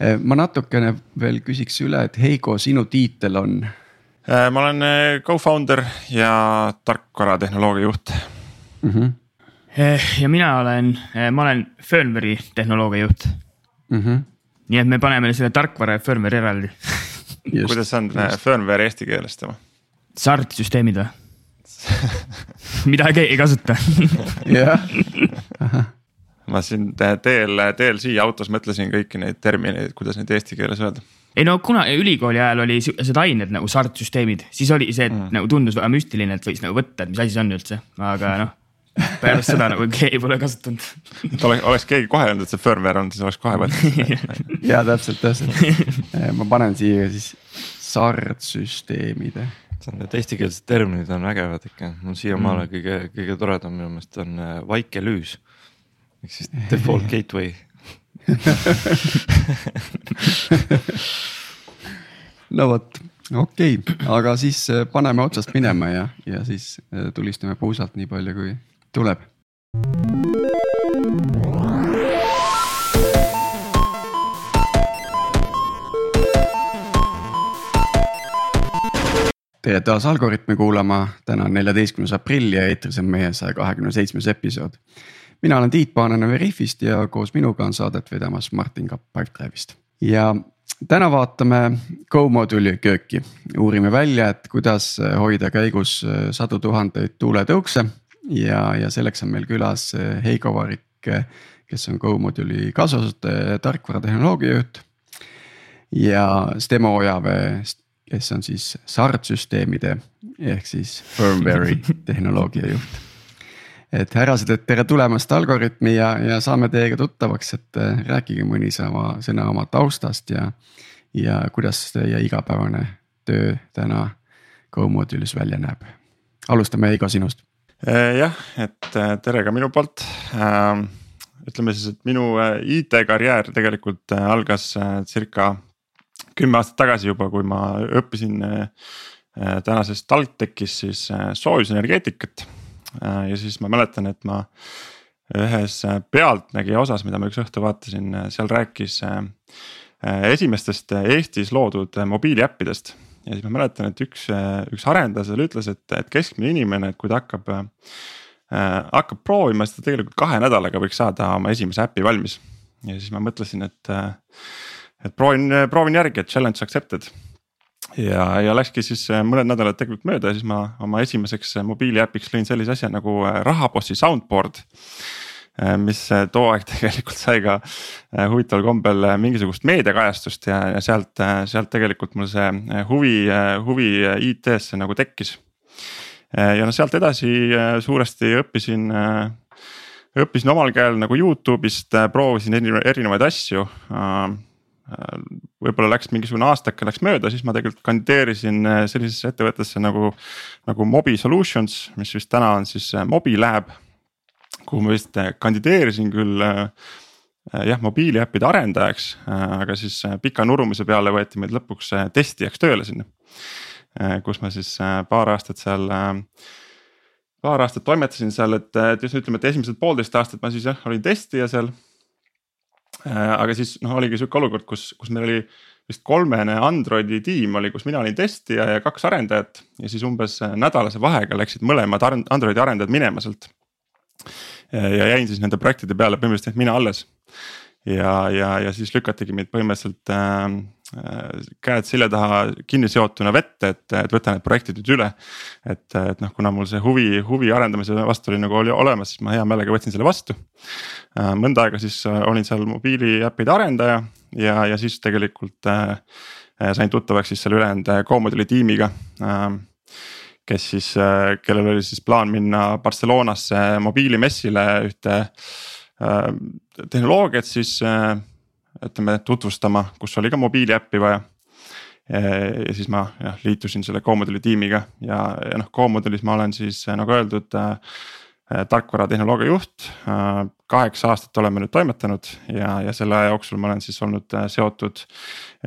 ma natukene veel küsiks üle, et Heigo, sinu tiitel on? ma olen co-founder ja tarkvaratehnoloogia juht mm. -hmm. ja mina olen, ma olen firmware'i tehnoloogia juht mm. -hmm. nii et me paneme selle tarkvara ja firmware eraldi kuidas on firmware eesti keeles tema? SART süsteemid või mida keegi ei kasuta jah ma siin teel, teel siia autos mõtlesin kõiki neid termineid, kuidas neid eesti keeles öelda. ei no kuna ülikooli ajal oli siuksed ained nagu SART süsteemid, siis oli see mm. nagu tundus väga müstiline, et võis nagu võtta, et mis asi see on üldse, aga noh pärast seda nagu keegi pole kasutanud. et oleks, oleks keegi kohe öelnud, et see firmware on, siis oleks kohe võetud ja täpselt, täpselt ma panen siia siis SART süsteemid Need eestikeelsed terminid on vägevad ikka, mul siiamaale mm. kõige, kõige toredam minu meelest on äh, vaikelüüs ehk siis default gateway no vot, okei okay., aga siis äh, paneme otsast minema ja, ja siis äh, tulistame puusalt nii palju, kui tuleb. tere taas Algorütmi kuulama, täna on neljateistkümnes aprill ja eetris on meie saja kahekümne seitsmes episood. Mina olen Tiit Paananen Veriffist ja koos minuga on saadet vedamas Martin Kapp Pipedrive'ist. ja täna vaatame Go moduuli kööki, uurime välja, et kuidas hoida käigus sadu tuhandeid tuuletõukse. ja, ja selleks on meil külas Heigo Varik, kes on Go moduuli kaasasutaja ja tarkvaratehnoloogia juht. ja Stemo Ojavee kes on siis SART süsteemide ehk siis firmware'i tehnoloogia juht. Et härrased, et tere tulemast Algorütmi ja, ja saame teiega tuttavaks, et äh, rääkige mõni sama sõna oma taustast ja. ja kuidas teie igapäevane töö täna Go moduulis välja näeb. alustame Heigo sinust. Äh, jah, et äh, tere ka minu poolt ähm, ütleme siis, et minu IT-karjäär tegelikult algas circa kümme aastat tagasi juba, kui ma õppisin tänases TalTechis siis soojusenergeetikat. Ja siis ma mäletan, et ma ühes Pealtnägija osas, mida ma üks õhtu vaatasin, seal rääkis esimestest Eestis loodud mobiiliäppidest. ja siis ma mäletan, et üks, üks arendaja seal ütles, et, et keskmine inimene, et kui ta hakkab äh,, hakkab proovima, siis ta tegelikult kahe nädalaga võiks saada oma esimese äpi valmis. ja siis ma mõtlesin, et äh, et proovin, proovin järgi, et challenge accepted. Ja, ja läkski siis äh, mõned nädalad tegelikult mööda ja siis ma oma esimeseks äh, mobiiliäpiks lõin sellise asja nagu äh, rahabossi soundboard mis too aeg tegelikult sai ka huvitaval kombel mingisugust meediakajastust ja, ja sealt, sealt tegelikult mul see huvi, huvi IT-sse nagu tekkis. ja noh, sealt edasi suuresti õppisin, õppisin omal käel nagu Youtube'ist, proovisin erinevaid asju võib-olla läks mingisugune aastake läks mööda, siis ma tegelikult kandideerisin äh, sellisesse ettevõttesse nagu, nagu Mobi Solutions, mis vist täna on siis äh, Mobilab. kuhu ma vist äh, kandideerisin küll jah, mobiiliäppide arendajaks, aga siis pika nurumise peale võeti meid lõpuks testijaks tööle sinna. kus ma siis paar aastat seal paar aastat toimetasin seal, et, ütleme, et esimesed poolteist aastat ma siis jah olin testija seal Äh, aga siis noh, oligi sihuke olukord, kus, kus meil oli vist kolmene Androidi tiim oli, kus mina olin testija ja kaks arendajat ja siis umbes nädalase vahega läksid mõlemad Androidi arendajad minema sealt. ja jäin siis nende projektide peale põhimõtteliselt mina alles ja, ja, ja siis lükatigi meid põhimõtteliselt äh, Äh, käed selja taha kinni seotuna vette, et, et võta need projektid nüüd üle. et, et noh, kuna mul see huvi, huvi arendamise vastu oli nagu oli olemas, siis ma hea meelega võtsin selle vastu. Äh, mõnda aega siis äh, olin seal mobiiliäppide arendaja ja, ja siis tegelikult äh, sain tuttavaks siis selle ülejäänud Comodule'i tiimiga äh, kes siis, kellel oli siis plaan minna Barcelonasse mobiilimessile ühte äh, tehnoloogiat siis äh, ütleme tutvustama, kus oli ka mobiiliäppi vaja. ja siis ma jah liitusin selle Comodule'i tiimiga ja, ja noh, Comodule'is ma olen siis nagu öeldud äh, tarkvaratehnoloogia juht kaheksa aastat oleme nüüd toimetanud ja, ja selle aja jooksul ma olen siis olnud seotud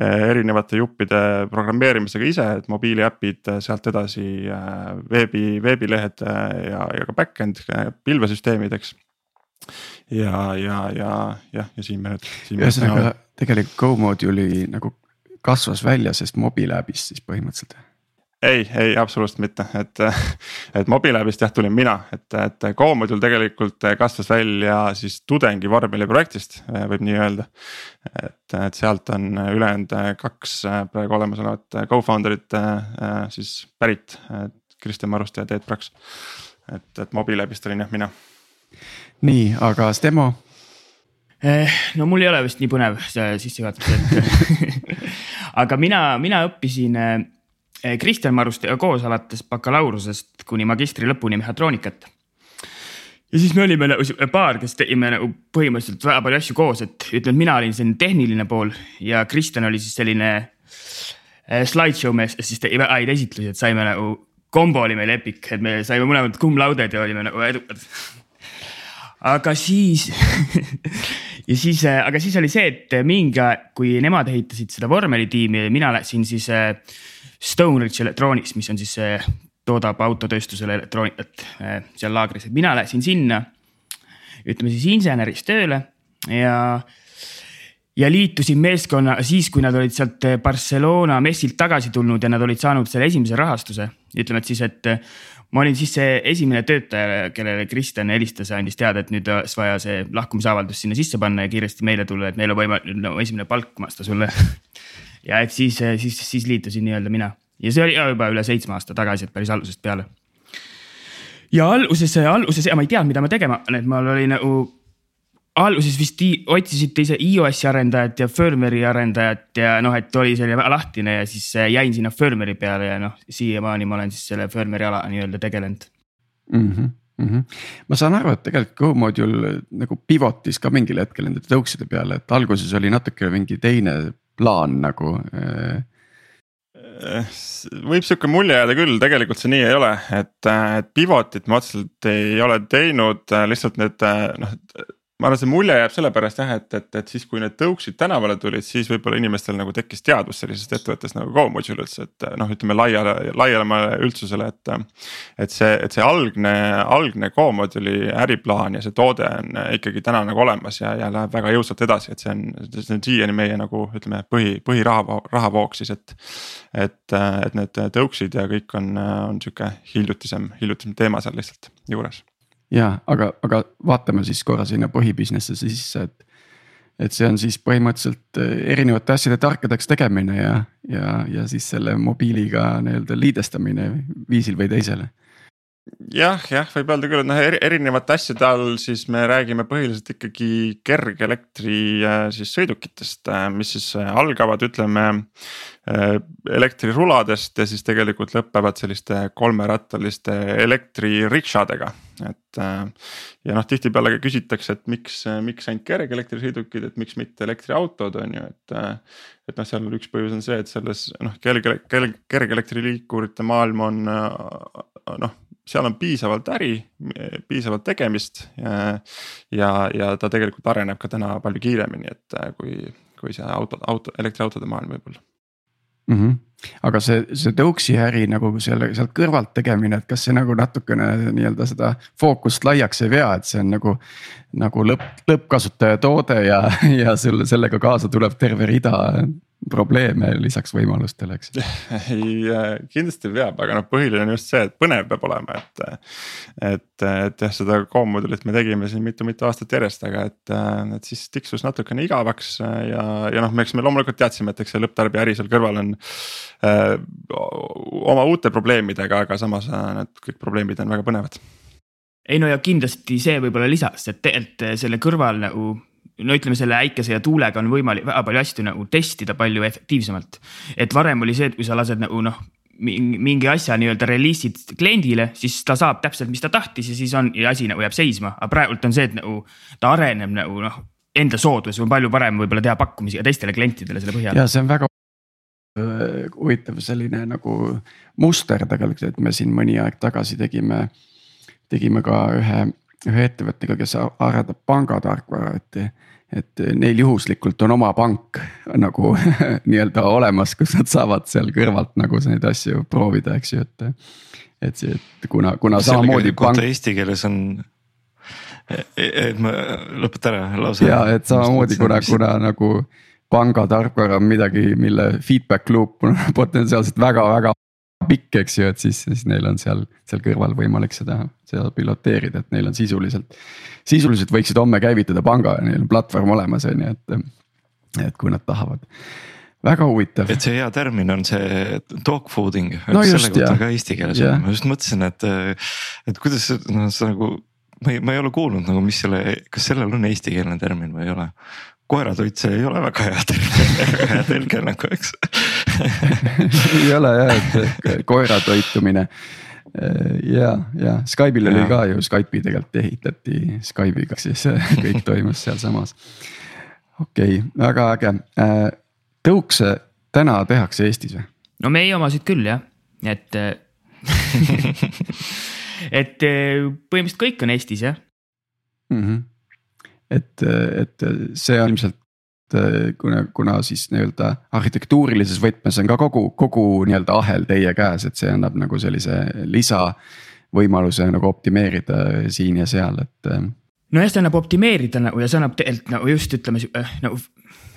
erinevate juppide programmeerimisega ise, et mobiiliäpid, sealt edasi veebi, veebilehed ja, ja ka back-end pilvesüsteemid, eks ja, ja, ja jah, ja siin me nüüd. ühesõnaga tegelikult Go module'i nagu kasvas välja, sest Mobilabist siis põhimõtteliselt ei, ei absoluutselt mitte, et, et Mobilabist jah tulin mina, et, et Go module tegelikult kasvas välja siis tudengi vormeliprojektist, võib nii öelda. et, et sealt on ülejäänud kaks praegu olemasolevat co-founder'it siis pärit, Kristjan Maruste ja Teet Praks. et, et Mobilabist olin jah mina. Nii, aga Stemo eh, no mul ei ole vist nii põnev see sissejuhatus, et aga mina, mina õppisin Eh, Kristjan Marustega koos alates bakalaureusest kuni magistri lõpuni mehhatroonikat. ja siis me olime nagu paar, kes tegime nagu põhimõtteliselt väga palju asju koos, et ütleme, et mina olin selline tehniline pool ja Kristjan oli siis selline eh, slideshow mees, siis tegi väga häid esitlusi, et saime nagu, kombo oli meil epic, et me saime mõlemad cum laude'd ja olime nagu edukad aga siis ja siis, eh, aga siis oli see, et mingi aeg, kui nemad ehitasid seda vormelitiimi, mina läksin siis äh, Stone Ridge Electronics, mis on siis see, toodab autotööstusele elektroonikat seal laagris, et mina läksin sinna. ütleme siis inseneriks tööle ja, ja liitusin meeskonna siis, kui nad olid sealt Barcelona messilt tagasi tulnud ja nad olid saanud selle esimese rahastuse. ütleme, et siis, et ma olin siis see esimene töötaja, kellele Kristjan helistas ja andis teada, et nüüd oleks vaja see lahkumisavaldus sinna sisse panna ja kiiresti meile tulla, et meil on võimalik no, esimene palk maksta sulle ja et siis, siis, siis liitusin nii-öelda mina ja see oli juba üle seitsme aasta tagasi, et päris algusest peale. ja alguses, alguses ja ma ei teadnud, mida ma tegema hakkan, et mul oli nagu alguses vist otsisite ise iOS-i arendajat ja firmware'i arendajat ja noh, et oli selline väga lahtine ja siis jäin sinna firmware'i peale ja noh, siiamaani ma olen siis selle firmware'i ala nii-öelda tegelenud mm. -hmm. Mm -hmm. ma saan aru, et tegelikult Go module nagu pivotis ka mingil hetkel nende tõukside peale, et alguses oli natuke mingi teine plaan nagu äh, võib sihuke mulje jääda küll, tegelikult see nii ei ole, et, et pivot'it me otseselt ei ole teinud, lihtsalt need noh, ma arvan, see mulje jääb sellepärast jah, et, et, et siis, kui need tõuksid tänavale tulid, siis võib-olla inimestel nagu tekkis teadvus sellisest ettevõttest nagu GoModule üldse, et noh, ütleme laiale, laielemale üldsusele, et. et see, et see algne, algne GoModule'i äriplaan ja see toode on ikkagi täna nagu olemas ja, ja läheb väga jõudsalt edasi, et see on, see on siiani meie nagu ütleme, põhi, põhiraha, rahavoog siis, et. et, et need tõuksid ja kõik on, on sihuke hiljutisem, hiljutisem teema seal lihtsalt juures ja aga, aga vaatame siis korra sinna põhibusiness'e sisse, et. et see on siis põhimõtteliselt eh, erinevate asjade tarkadeks tegemine ja, ja, ja siis selle mobiiliga nii-öelda liidestamine viisil või teisele jah, jah, võib öelda küll, et noh erinevate asjade all siis me räägime põhiliselt ikkagi kergelektri äh, siis sõidukitest, äh, mis siis algavad, ütleme. Elektriruladest ja siis tegelikult lõpevad selliste kolmerattaliste elektririkšadega, et. ja noh, tihtipeale küsitakse, et miks, miks ainult kergelektrisõidukid, et miks mitte elektriautod on ju, et. et noh, seal üks põhjus on see, et selles noh, kerge, kerge, kergelektriliikurite maailm on noh seal on piisavalt äri, piisavalt tegemist ja, ja, ja ta tegelikult areneb ka täna palju kiiremini, et äh, kui, kui see auto, auto, elektriautode maailm võib-olla mm. -hmm. aga see, see tõuksi äri nagu selle sealt kõrvalt tegemine, et kas see nagu natukene nii-öelda seda fookust laiaks ei vea, et see on nagu. nagu lõpp, lõppkasutaja toode ja, ja sul sellega kaasa tuleb terve rida probleeme lisaks võimalustele, eks ei, kindlasti peab, aga noh, põhiline on just see, et põnev peab olema, et. et, et jah, seda Coom-modulit me tegime siin mitu-mitu aastat järjest, aga et, et siis tiksus natukene igavaks ja, ja noh, eks me loomulikult teadsime, et eks see lõpptarbija äri seal kõrval on öö, oma uute probleemidega, aga samas need kõik probleemid on väga põnevad ei no ja kindlasti see võib-olla lisas, et tegelikult selle kõrval nagu no ütleme, selle äikese ja tuulega on võimalik väga palju asju nagu testida palju efektiivsemalt. et varem oli see, et kui sa lased nagu noh, mingi asja nii-öelda reliisid kliendile, siis ta saab täpselt, mis ta tahtis ja siis on ja asi nagu jääb seisma, aga praegult on see, et nagu ta areneb nagu noh, enda soodus on palju parem võib-olla teha pakkumisi ka teistele klientidele selle põhjal. ja see on väga huvitav selline nagu muster tegelikult, et me siin mõni aeg tagasi tegime, tegime ka ühe ühe ettevõttega, kes arendab pangatarkvara, et. et neil juhuslikult on oma pank nagu nii-öelda olemas, kus nad saavad seal kõrvalt nagu neid asju proovida, eks ju, et. et see, et kuna, kuna samamoodi. pank. Eesti keeles on et ma lõpeta ära lause. ja et samamoodi kuna, kuna nagu pangatarkvara on midagi, mille feedback loop on potentsiaalselt väga-väga pikk, eks ju, et siis, siis neil on seal, seal kõrval võimalik seda, seda piloteerida, et neil on sisuliselt. sisuliselt võiksid homme käivitada panga ja neil on platvorm olemas, on ju, et, et kui nad tahavad väga huvitav. et see hea termin on see dog fooding no, selle kohta ka eesti keeles on, ma just mõtlesin, et, et kuidas noh, sa nagu. ma ei, ma ei ole kuulnud nagu, mis selle, kas sellel on eestikeelne termin või ei ole koeratoit, see ei ole väga hea termin, väga hea tõlge nagu, eks ei ole jah, et koera toitumine ja, ja Skype'il oli ka ju, Skype'i tegelikult ehitati Skype'iga, siis kõik toimus sealsamas. okei okay,, väga äge, tõukse täna tehakse Eestis või? no meie omasid küll jah, et et põhimõtteliselt kõik on Eestis jah mm. -hmm et, et see on ilmselt kuna, kuna siis nii-öelda arhitektuurilises võtmes on ka kogu, kogu nii-öelda ahel teie käes, et see annab nagu sellise lisavõimaluse nagu optimeerida siin ja seal, et. nojah, see annab optimeerida nagu ja see annab tegelikult nagu just ütleme nagu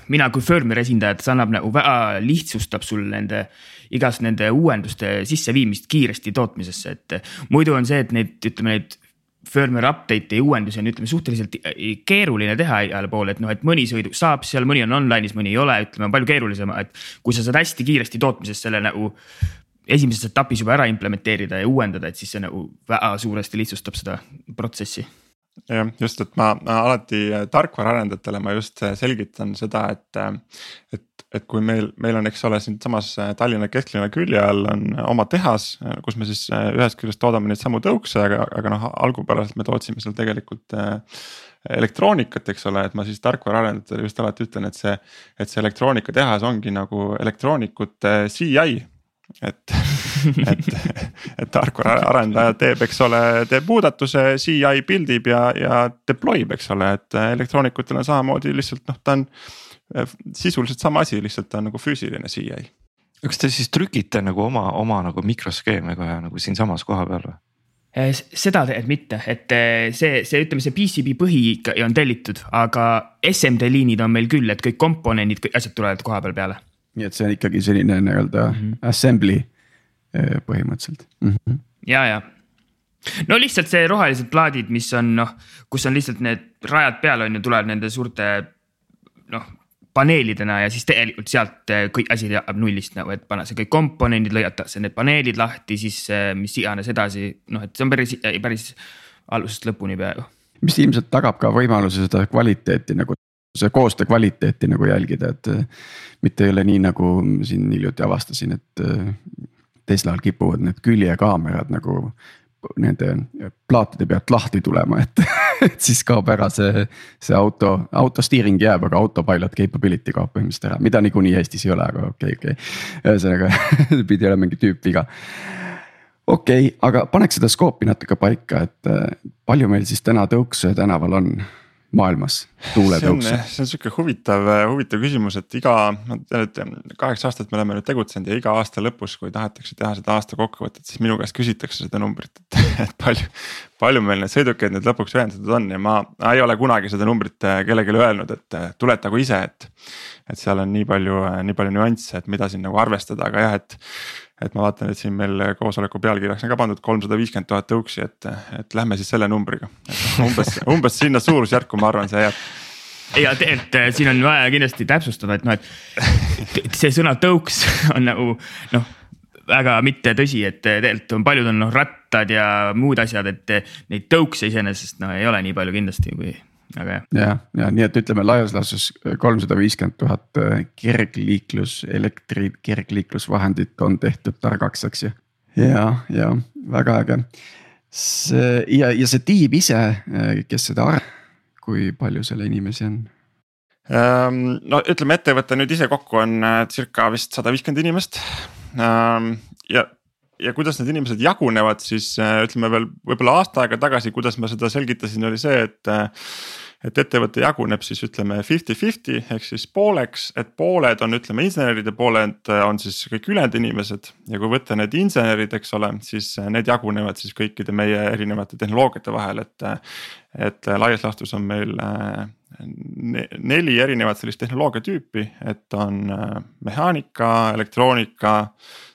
mina kui Firmware esindaja, et see annab nagu väga lihtsustab sul nende igast nende uuenduste sisseviimist kiiresti tootmisesse, et muidu on see, et neid, ütleme neid firmware update'e ja uuendusi on, ütleme suhteliselt keeruline teha igale poole, et noh, et mõni sõidu saab seal, mõni on online'is, mõni ei ole, ütleme palju keerulisem, et. kui sa saad hästi kiiresti tootmises selle nagu esimeses etapis juba ära implementeerida ja uuendada, et siis see nagu väga suuresti lihtsustab seda protsessi jah, just, et ma, ma alati tarkvaraarendajatele ma just selgitan seda, et, et et kui meil, meil on, eks ole, siinsamas äh, Tallinna kesklinna külje all on äh, oma tehas, äh, kus me siis ühest küljest toodame neid samu tõukse, aga, aga noh, algupäraselt me tootsime seal tegelikult elektroonikat, eks ole, et ma siis tarkvaraarendajatele just alati ütlen, et see, et see elektroonikatehas ongi nagu elektroonikute CI et, et, et tarkvaraarendaja teeb, eks ole, teeb muudatuse, CI pildib ja, ja deploy ib, eks ole, et elektroonikutel on samamoodi lihtsalt noh, ta on sisuliselt sama asi, lihtsalt ta on nagu füüsiline CI. kas te siis trükite nagu oma, oma nagu mikroskeeme kohe nagu siinsamas kohapeal või? Äh, seda tegelikult mitte, et äh, see, see, ütleme, see PCB põhi ikka on tellitud, aga SMD liinid on meil küll, et kõik komponendid, kõik asjad tulevad koha peal peale. nii et see on ikkagi selline nii-öelda mm -hmm. assembly põhimõtteliselt mm. -hmm. ja, ja no lihtsalt see rohelised plaadid, mis on noh, kus on lihtsalt need rajad peal on ju, tulevad nende suurte noh, paneelidena ja siis tegelikult sealt eh, kõik asi jääb nullist nagu, et panna see kõik komponendid, lõigatakse need paneelid lahti, siis eh, mis iganes edasi, noh, et see on päris, päris algusest lõpuni peaaegu. mis ilmselt tagab ka võimaluse seda kvaliteeti nagu, see koostöö kvaliteeti nagu jälgida, et eh, mitte ei ole nii, nagu siin hiljuti avastasin, et Teslal kipuvad need küljekaamerad nagu nende plaatide pealt lahti tulema, et, et siis kaob ära see, see auto, auto steering jääb, aga autopilot capability kaob põhimõtteliselt ära, mida niikuinii Eestis ei ole, aga okei okay,, okei okay.. ühesõnaga pidi olema mingi tüüpviga. okei okay,, aga paneks seda skoopi natuke paika, et palju meil siis täna Tõukse tänaval on maailmas tuuletõukse? see on sihuke huvitav, huvitav küsimus, et iga, et kaheksa aastat me oleme nüüd tegutsenud ja iga aasta lõpus, kui tahetakse teha seda aasta kokkuvõtet, siis minu käest küsitakse seda numbrit, et, et palju. palju meil neid sõidukeid nüüd lõpuks ühendatud on ja ma ei ole kunagi seda numbrit kellelegi öelnud, et tuletagu ise, et. et seal on nii palju, nii palju nüansse, et mida siin nagu arvestada, aga jah, et et ma vaatan, et siin meil koosoleku pealkirjaks on ka pandud kolmsada viiskümmend tuhat tõuksi, et, et lähme siis selle numbriga. umbes, umbes sinna suurusjärku, ma arvan, see jääb ja tegelikult eh, siin on vaja kindlasti täpsustada, et noh, et see sõna tõuks on nagu noh, väga mitte tõsi, et tegelikult on paljud on noh rattad ja muud asjad, et neid tõukse iseenesest noh, ei ole nii palju kindlasti kui aga jah. ja, ja nii, et ütleme laias laastus kolmsada viiskümmend tuhat äh, kergliiklus, elektri kergliiklusvahendit on tehtud targaks, eks ju. ja, ja väga äge. see ja, ja see tiim ise, äh, kes seda arendab, kui palju seal inimesi on? Ähm, no ütleme, ettevõte nüüd ise kokku on äh, circa vist sada viiskümmend inimest. Ähm, ja ja kuidas need inimesed jagunevad, siis ütleme veel võib-olla aasta aega tagasi, kuidas ma seda selgitasin, oli see, et et ettevõte jaguneb siis ütleme fifty-fifty ehk siis pooleks, et pooled on, ütleme inseneride, pooled on siis kõik ülejäänud inimesed. ja kui võtta need insenerid, eks ole, siis need jagunevad siis kõikide meie erinevate tehnoloogiate vahel, et. et laias laastus on meil neli erinevat sellist tehnoloogia tüüpi, et on äh, mehaanika, elektroonika,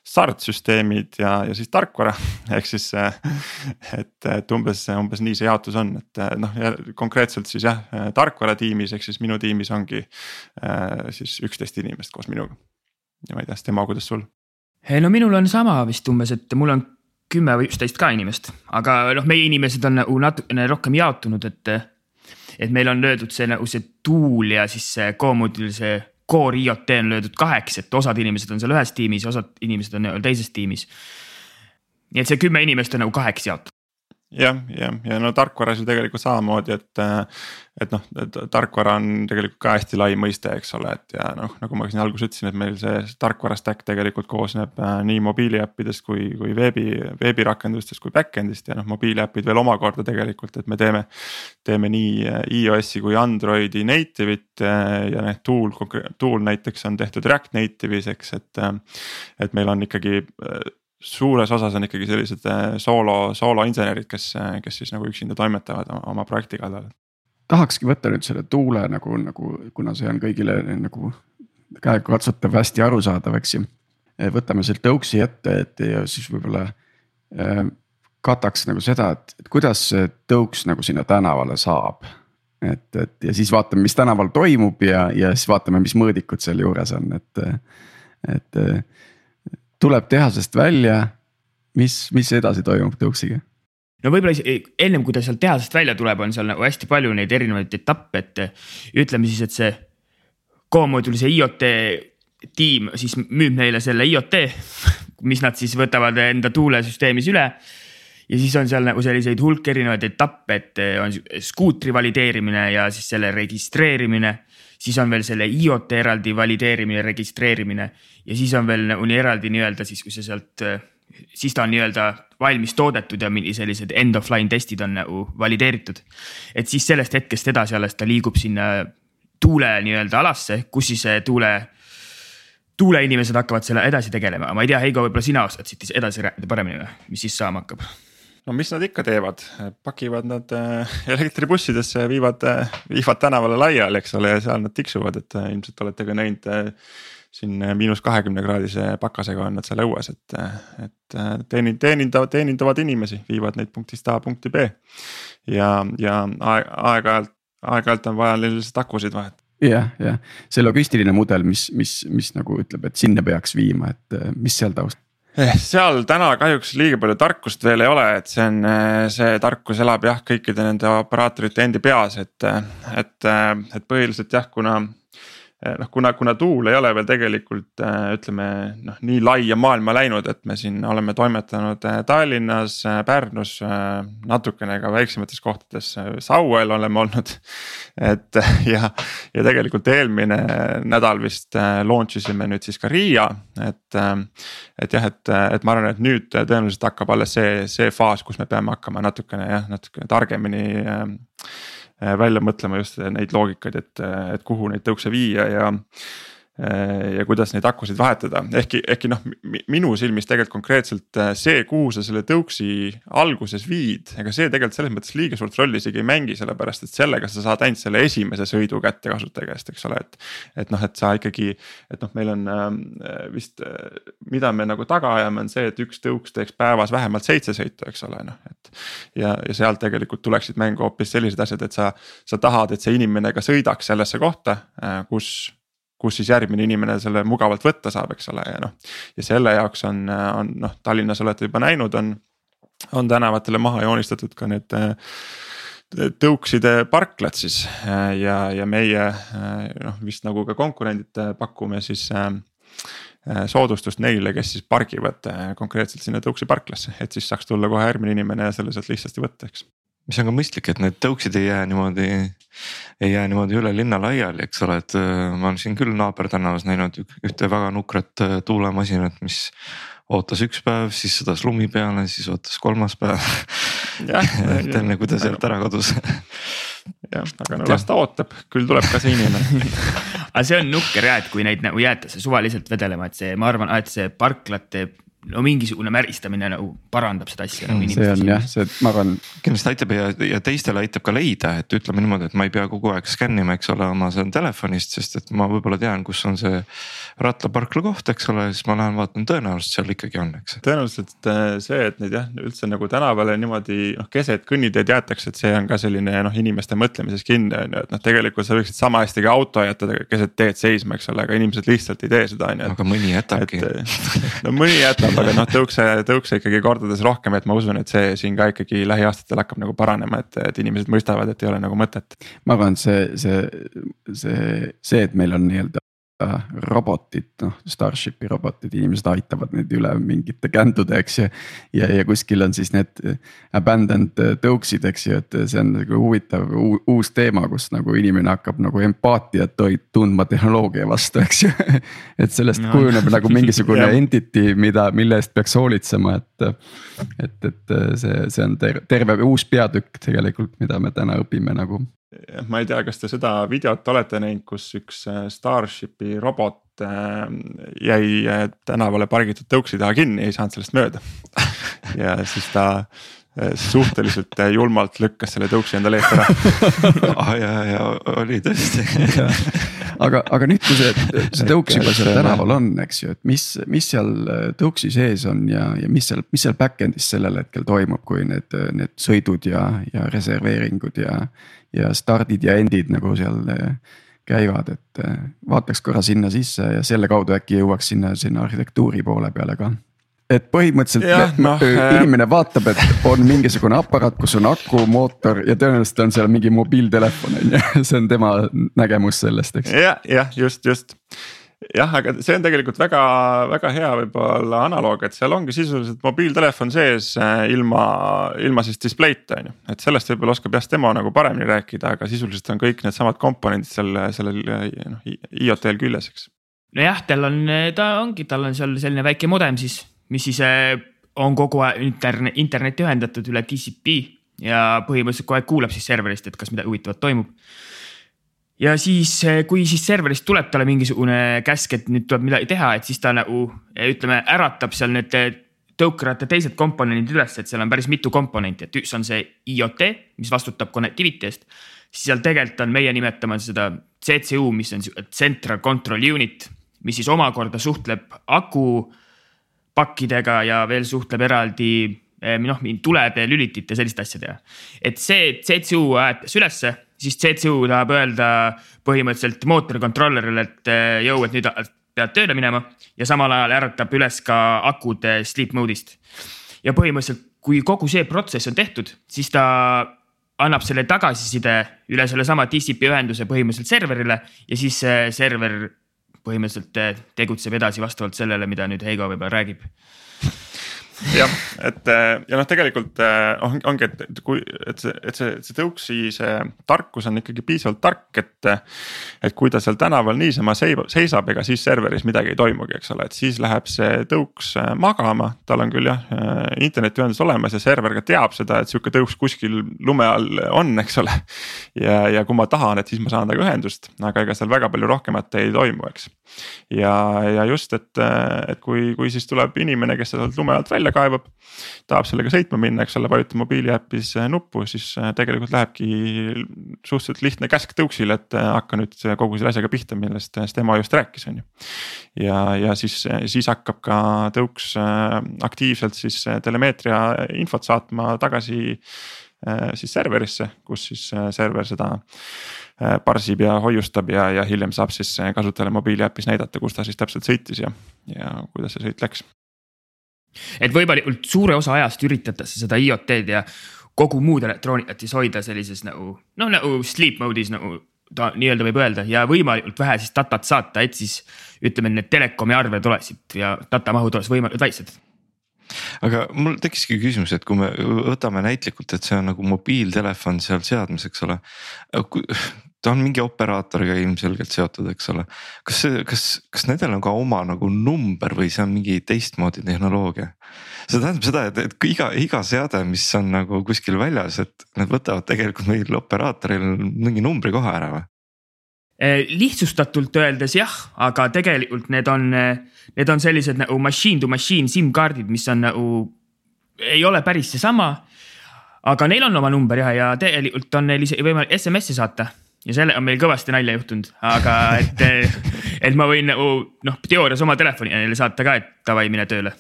startsüsteemid ja, ja siis tarkvara ehk siis et, et umbes, umbes nii see jaotus on, et noh, ja konkreetselt siis jah, tarkvara tiimis ehk siis minu tiimis ongi siis üksteist inimest koos minuga. ja ma ei tea, Stemo, kuidas sul? no minul on sama vist umbes, et mul on kümme või üksteist ka inimest, aga noh, meie inimesed on nagu natukene rohkem jaotunud, et. et meil on löödud see nagu see tool ja siis see Go-moodul see core IoT on löödud kaheks, et osad inimesed on seal ühes tiimis ja osad inimesed on teises tiimis. nii et see kümme inimest on nagu kaheks jaotatud jah, jah, ja no tarkvaras ju tegelikult samamoodi, et, et noh, tarkvara on tegelikult ka hästi lai mõiste, eks ole, et ja noh, nagu ma siin alguses ütlesin, et meil see tarkvara stack tegelikult koosneb äh, nii mobiiliäppidest kui, kui veebi, veebirakendustest kui back-end'ist ja noh, mobiiliäpid veel omakorda tegelikult, et me teeme. teeme nii äh, iOS-i kui Androidi native'it äh, ja need tool, tool näiteks on tehtud React Native'is, eks, et, et meil on ikkagi suures osas on ikkagi sellised äh, soolo, sooloinsenerid, kes, äh, kes siis nagu üksinda toimetavad oma, oma projekti kallal. tahakski võtta nüüd selle tuule nagu, nagu kuna see on kõigile nagu käegakatsutav, hästi arusaadav, eks ju. võtame sealt tõuksi ette, et ja siis võib-olla äh, kataks nagu seda, et, et kuidas see tõuks nagu sinna tänavale saab. et, et ja siis vaatame, mis tänaval toimub ja, ja siis vaatame, mis mõõdikud seal juures on, et, et tuleb tehasest välja, mis, mis edasi toimub tõuksiga? no võib-olla ennem kui ta sealt tehasest välja tuleb, on seal nagu hästi palju neid erinevaid etappe, et ütleme siis, et see Go-mooduli see IoT tiim siis müüb neile selle IoT, mis nad siis võtavad enda tuulesüsteemis üle. ja siis on seal nagu selliseid hulk erinevaid etappe, et on skuutri valideerimine ja siis selle registreerimine siis on veel selle IoT eraldi valideerimine, registreerimine ja siis on veel nagu eraldi nii-öelda siis, kui sa sealt, siis ta on nii-öelda valmis toodetud ja sellised end of line testid on nagu valideeritud. et siis sellest hetkest edasi alles ta liigub sinna tuule nii-öelda alasse, kus siis tuule tuuleinimesed hakkavad selle edasi tegelema, ma ei tea, Heigo, võib-olla sina oskad siit edasi rääkida paremini või, mis siis saama hakkab? No mis nad ikka teevad, pakivad nad äh, elektribussidesse ja viivad, äh, viivad tänavale laiali, eks ole, ja seal nad tiksuvad, et äh, ilmselt olete ka näinud siin miinus kahekümne kraadise pakasega on nad seal õues, et, et teenin-, teenindavad, teenindavad inimesi, viivad neid punktist A punkti B. ja, ja aeg-ajalt, aeg-ajalt on vaja neil lihtsalt akusid vahetada jah, jah, see logistiline mudel, mis, mis, mis nagu ütleb, et sinna peaks viima, et mis seal taustal seal täna kahjuks liiga palju tarkust veel ei ole, et see on, eh, see tarkus elab jah, kõikide nende operaatorite endi peas, et, et, et põhiliselt jah, kuna Eh, noh, kuna, kuna tuul ei ole veel tegelikult eh, ütleme noh, nii laia maailma läinud, et me siin oleme toimetanud eh, Tallinnas, Pärnus, natukene ka väiksemates kohtades, Sauel oleme olnud. et ja, ja tegelikult eelmine nädal vist launch isime nüüd siis ka Riia, et. et jah, et, et ma arvan, et nüüd tõenäoliselt hakkab alles see, see faas, kus me peame hakkama natukene jah, natukene targemini välja mõtlema just neid loogikaid, et, et kuhu neid tõukse viia ja ja kuidas neid akusid vahetada, ehkki, ehkki noh, minu silmis tegelikult konkreetselt äh, see, kuhu sa selle tõuksi alguses viid, ega see tegelikult selles mõttes liiga suurt rolli isegi ei mängi, sellepärast et sellega sa saad ainult selle esimese sõidu kätte kasutaja käest, eks ole, et. et noh, et sa ikkagi, et noh, meil on äh, vist, mida me nagu taga ajame, on see, et üks tõuks teeks päevas vähemalt seitse sõitu, eks ole, noh, et. ja, ja sealt tegelikult tuleksid mängu hoopis sellised asjad, et sa, sa tahad, et see inimene ka sõidaks sellesse kohta, kus kus siis järgmine inimene selle mugavalt võtta saab, eks ole, ja noh. ja selle jaoks on, on noh, Tallinnas olete juba näinud, on, on tänavatele maha joonistatud ka need tõukside parklad siis ja, ja meie noh, vist nagu ka konkurendid pakume siis soodustust neile, kes siis pargivad konkreetselt sinna tõuksi parklasse, et siis saaks tulla kohe järgmine inimene ja selle sealt lihtsasti võtta, eks mis on ka mõistlik, et need tõuksid ei jää niimoodi, ei jää niimoodi üle linna laiali, eks ole, et äh, ma olen siin küll naabertänavas näinud ühte väga nukrat äh, tuulemasinat, mis ootas üks päev, siis sõdas lumi peale, siis ootas kolmas päev. et enne kui ta sealt ära kadus. Jah, aga no las ta ootab, küll tuleb ka see inimene. Aga see on nukker ja, et kui neid nagu jäetakse suvaliselt vedelema, et see, ma arvan, et see parklate no mingisugune märistamine nagu parandab seda asja nagu. see on jah, see, ma arvan. kindlasti aitab ja, ja teistele aitab ka leida, et ütleme niimoodi, et ma ei pea kogu aeg skännima, eks ole, oma seal telefonist, sest et ma võib-olla tean, kus on see rattaparkla koht, eks ole, siis ma lähen vaatan, tõenäoliselt seal ikkagi on, eks. tõenäoliselt äh, see, et neid jah, üldse nagu tänavale niimoodi noh, keset kõnniteed jäetakse, et see on ka selline noh, inimeste mõtlemises kinni on ju, et noh, tegelikult sa võiksid sama hästi ka auto jätta keset teed seisma, eks ole, aga inimesed lihtsalt ei tee seda on ju. aga mõni jätabki. no mõni jätab halb, aga noh, tõukse, tõukse ikkagi kordades rohkem, et ma usun, et see siin ka ikkagi lähiaastatel hakkab nagu paranema, et, et inimesed mõistavad, et ei ole nagu mõtet. ma arvan, et see, see, see, see, et meil on nii-öelda robotid, noh Starshipi robotid, inimesed aitavad neid üle mingite kändude, eks ju. ja, ja kuskil on siis need abandoned tõuksid, eks ju, et see on nagu huvitav uus teema, kus nagu inimene hakkab nagu empaatiat tundma tehnoloogia vastu, eks ju. et sellest no. kujuneb nagu mingisugune entity, mida, mille eest peaks hoolitsema, et. et, et see, see on terve uus peatükk tegelikult, mida me täna õpime nagu ma ei tea, kas te seda videot olete näinud, kus üks äh, Starshipi robot äh, jäi äh, tänavale pargitud tõuksi taha kinni, ei saanud sellest mööda. ja siis ta suhteliselt julmalt lükkas selle tõuksi endale eest ära. Ah ja, ja oli tõesti. Aga, aga nüüd, kui see, see tõuks juba seal tänaval on, eks ju, et mis, mis seal tõuksi sees on ja, ja mis seal, mis seal back-end'is sellel hetkel toimub, kui need, need sõidud ja, ja reserveeringud ja ja stardid ja endid nagu seal eh, käivad, et eh, vaataks korra sinna sisse ja selle kaudu äkki jõuaks sinna, sinna arhitektuuri poole peale ka et põhimõtteliselt ja, no, inimene vaatab, et on mingisugune aparaat, kus on aku, mootor ja tõenäoliselt on seal mingi mobiiltelefon on ju, see on tema nägemus sellest, eks. jah, jah, just, just jah, aga see on tegelikult väga-väga hea võib-olla analoog, et seal ongi sisuliselt mobiiltelefon sees äh, ilma, ilma siis display'ta on ju. et sellest võib-olla oskab jah Stemo nagu paremini rääkida, aga sisuliselt on kõik needsamad komponendid seal sellel noh IoT-l küljes, eks. nojah, tal on, ta ongi, tal on seal selline väike modem siis, mis siis äh, on kogu aeg interne-, internetti ühendatud üle TCP ja põhimõtteliselt kogu aeg kuulab siis serverist, et kas midagi huvitavat toimub ja siis, eh, kui siis serverist tuleb talle mingisugune käsk, et nüüd tuleb midagi teha, et siis ta nagu eh, ütleme, äratab seal need tõukeratta teised komponendid üles, et seal on päris mitu komponenti, et üks on see IoT, mis vastutab connectivity eest. siis seal tegelikult on, meie nimetame seda CCU, mis on Central Control Unit, mis siis omakorda suhtleb akupakkidega ja veel suhtleb eraldi noh, tulede, lülitite, selliste asjadega. et see CCU aetas ülesse siis CCU tahab öelda põhimõtteliselt mootorikontrollerile, et eh, jõu, et nüüd pead tööle minema ja samal ajal äratab üles ka akud sleep mode'ist. ja põhimõtteliselt, kui kogu see protsess on tehtud, siis ta annab selle tagasiside üle sellesama TCP ühenduse põhimõtteliselt serverile ja siis server põhimõtteliselt eh, tegutseb edasi vastavalt sellele, mida nüüd Heigo võib-olla räägib jah, et äh, ja noh, tegelikult äh, on, ongi, et kui, et see, et see, see tõuksi see tarkus on ikkagi piisavalt tark, et. et kui ta seal tänaval niisama seisab, ega siis serveris midagi ei toimugi, eks ole, et siis läheb see tõuks äh, magama, tal on küll jah internetiühendus olemas ja server ka teab seda, et sihuke tõuks kuskil lume all on, eks ole. ja, ja kui ma tahan, et siis ma saan temaga ühendust, aga ega seal väga palju rohkemat ei toimu, eks. ja, ja just, et, et kui, kui siis tuleb inimene, kes sealt lume alt välja kaevab. tahab sellega sõitma minna, eks ole, vajutab mobiiliäpis äh, nuppu, siis äh, tegelikult lähebki suhteliselt lihtne käsk tõuksile, et äh, hakka nüüd kogu selle asjaga pihta, millest Stemo just rääkis, on ju. ja, ja siis, siis hakkab ka tõuks aktiivselt siis telemeetria infot saatma tagasi siis serverisse, kus siis server seda parsib ja hoiustab ja, ja hiljem saab siis kasutajale mobiiliäpis näidata, kus ta siis täpselt sõitis ja, ja kuidas see sõit läks et võimalikult suure osa ajast üritatakse seda IoT-d ja kogu muud elektroonikat siis hoida sellises nagu noh, nagu sleep mode'is nagu ta nii-öelda võib öelda ja võimalikult vähe siis datat saata, et siis ütleme, need telekomi arved oleksid ja data mahud oleks võimalikult väiksed. Aga mul tekkiski küsimus, et kui me võtame näitlikult, et see on nagu mobiiltelefon seal seadmes, eks ole ta on mingi operaatoriga ilmselgelt seotud, eks ole. kas see, kas, kas nendel on ka oma nagu number või see on mingi teistmoodi tehnoloogia? see tähendab seda, et, et iga, iga seade, mis on nagu kuskil väljas, et nad võtavad tegelikult meil operaatoril mingi numbri kohe ära või? lihtsustatult öeldes jah, aga tegelikult need on, need on sellised nagu machine to machine SIM-kaardid, mis on nagu, ei ole päris seesama. aga neil on oma number ja, ja tegelikult on neil isegi võimalik SMS-i saata ja selle on meil kõvasti nalja juhtunud, aga et, et ma võin nagu noh, teoorias oma telefoni neile saata ka, et davai, mine tööle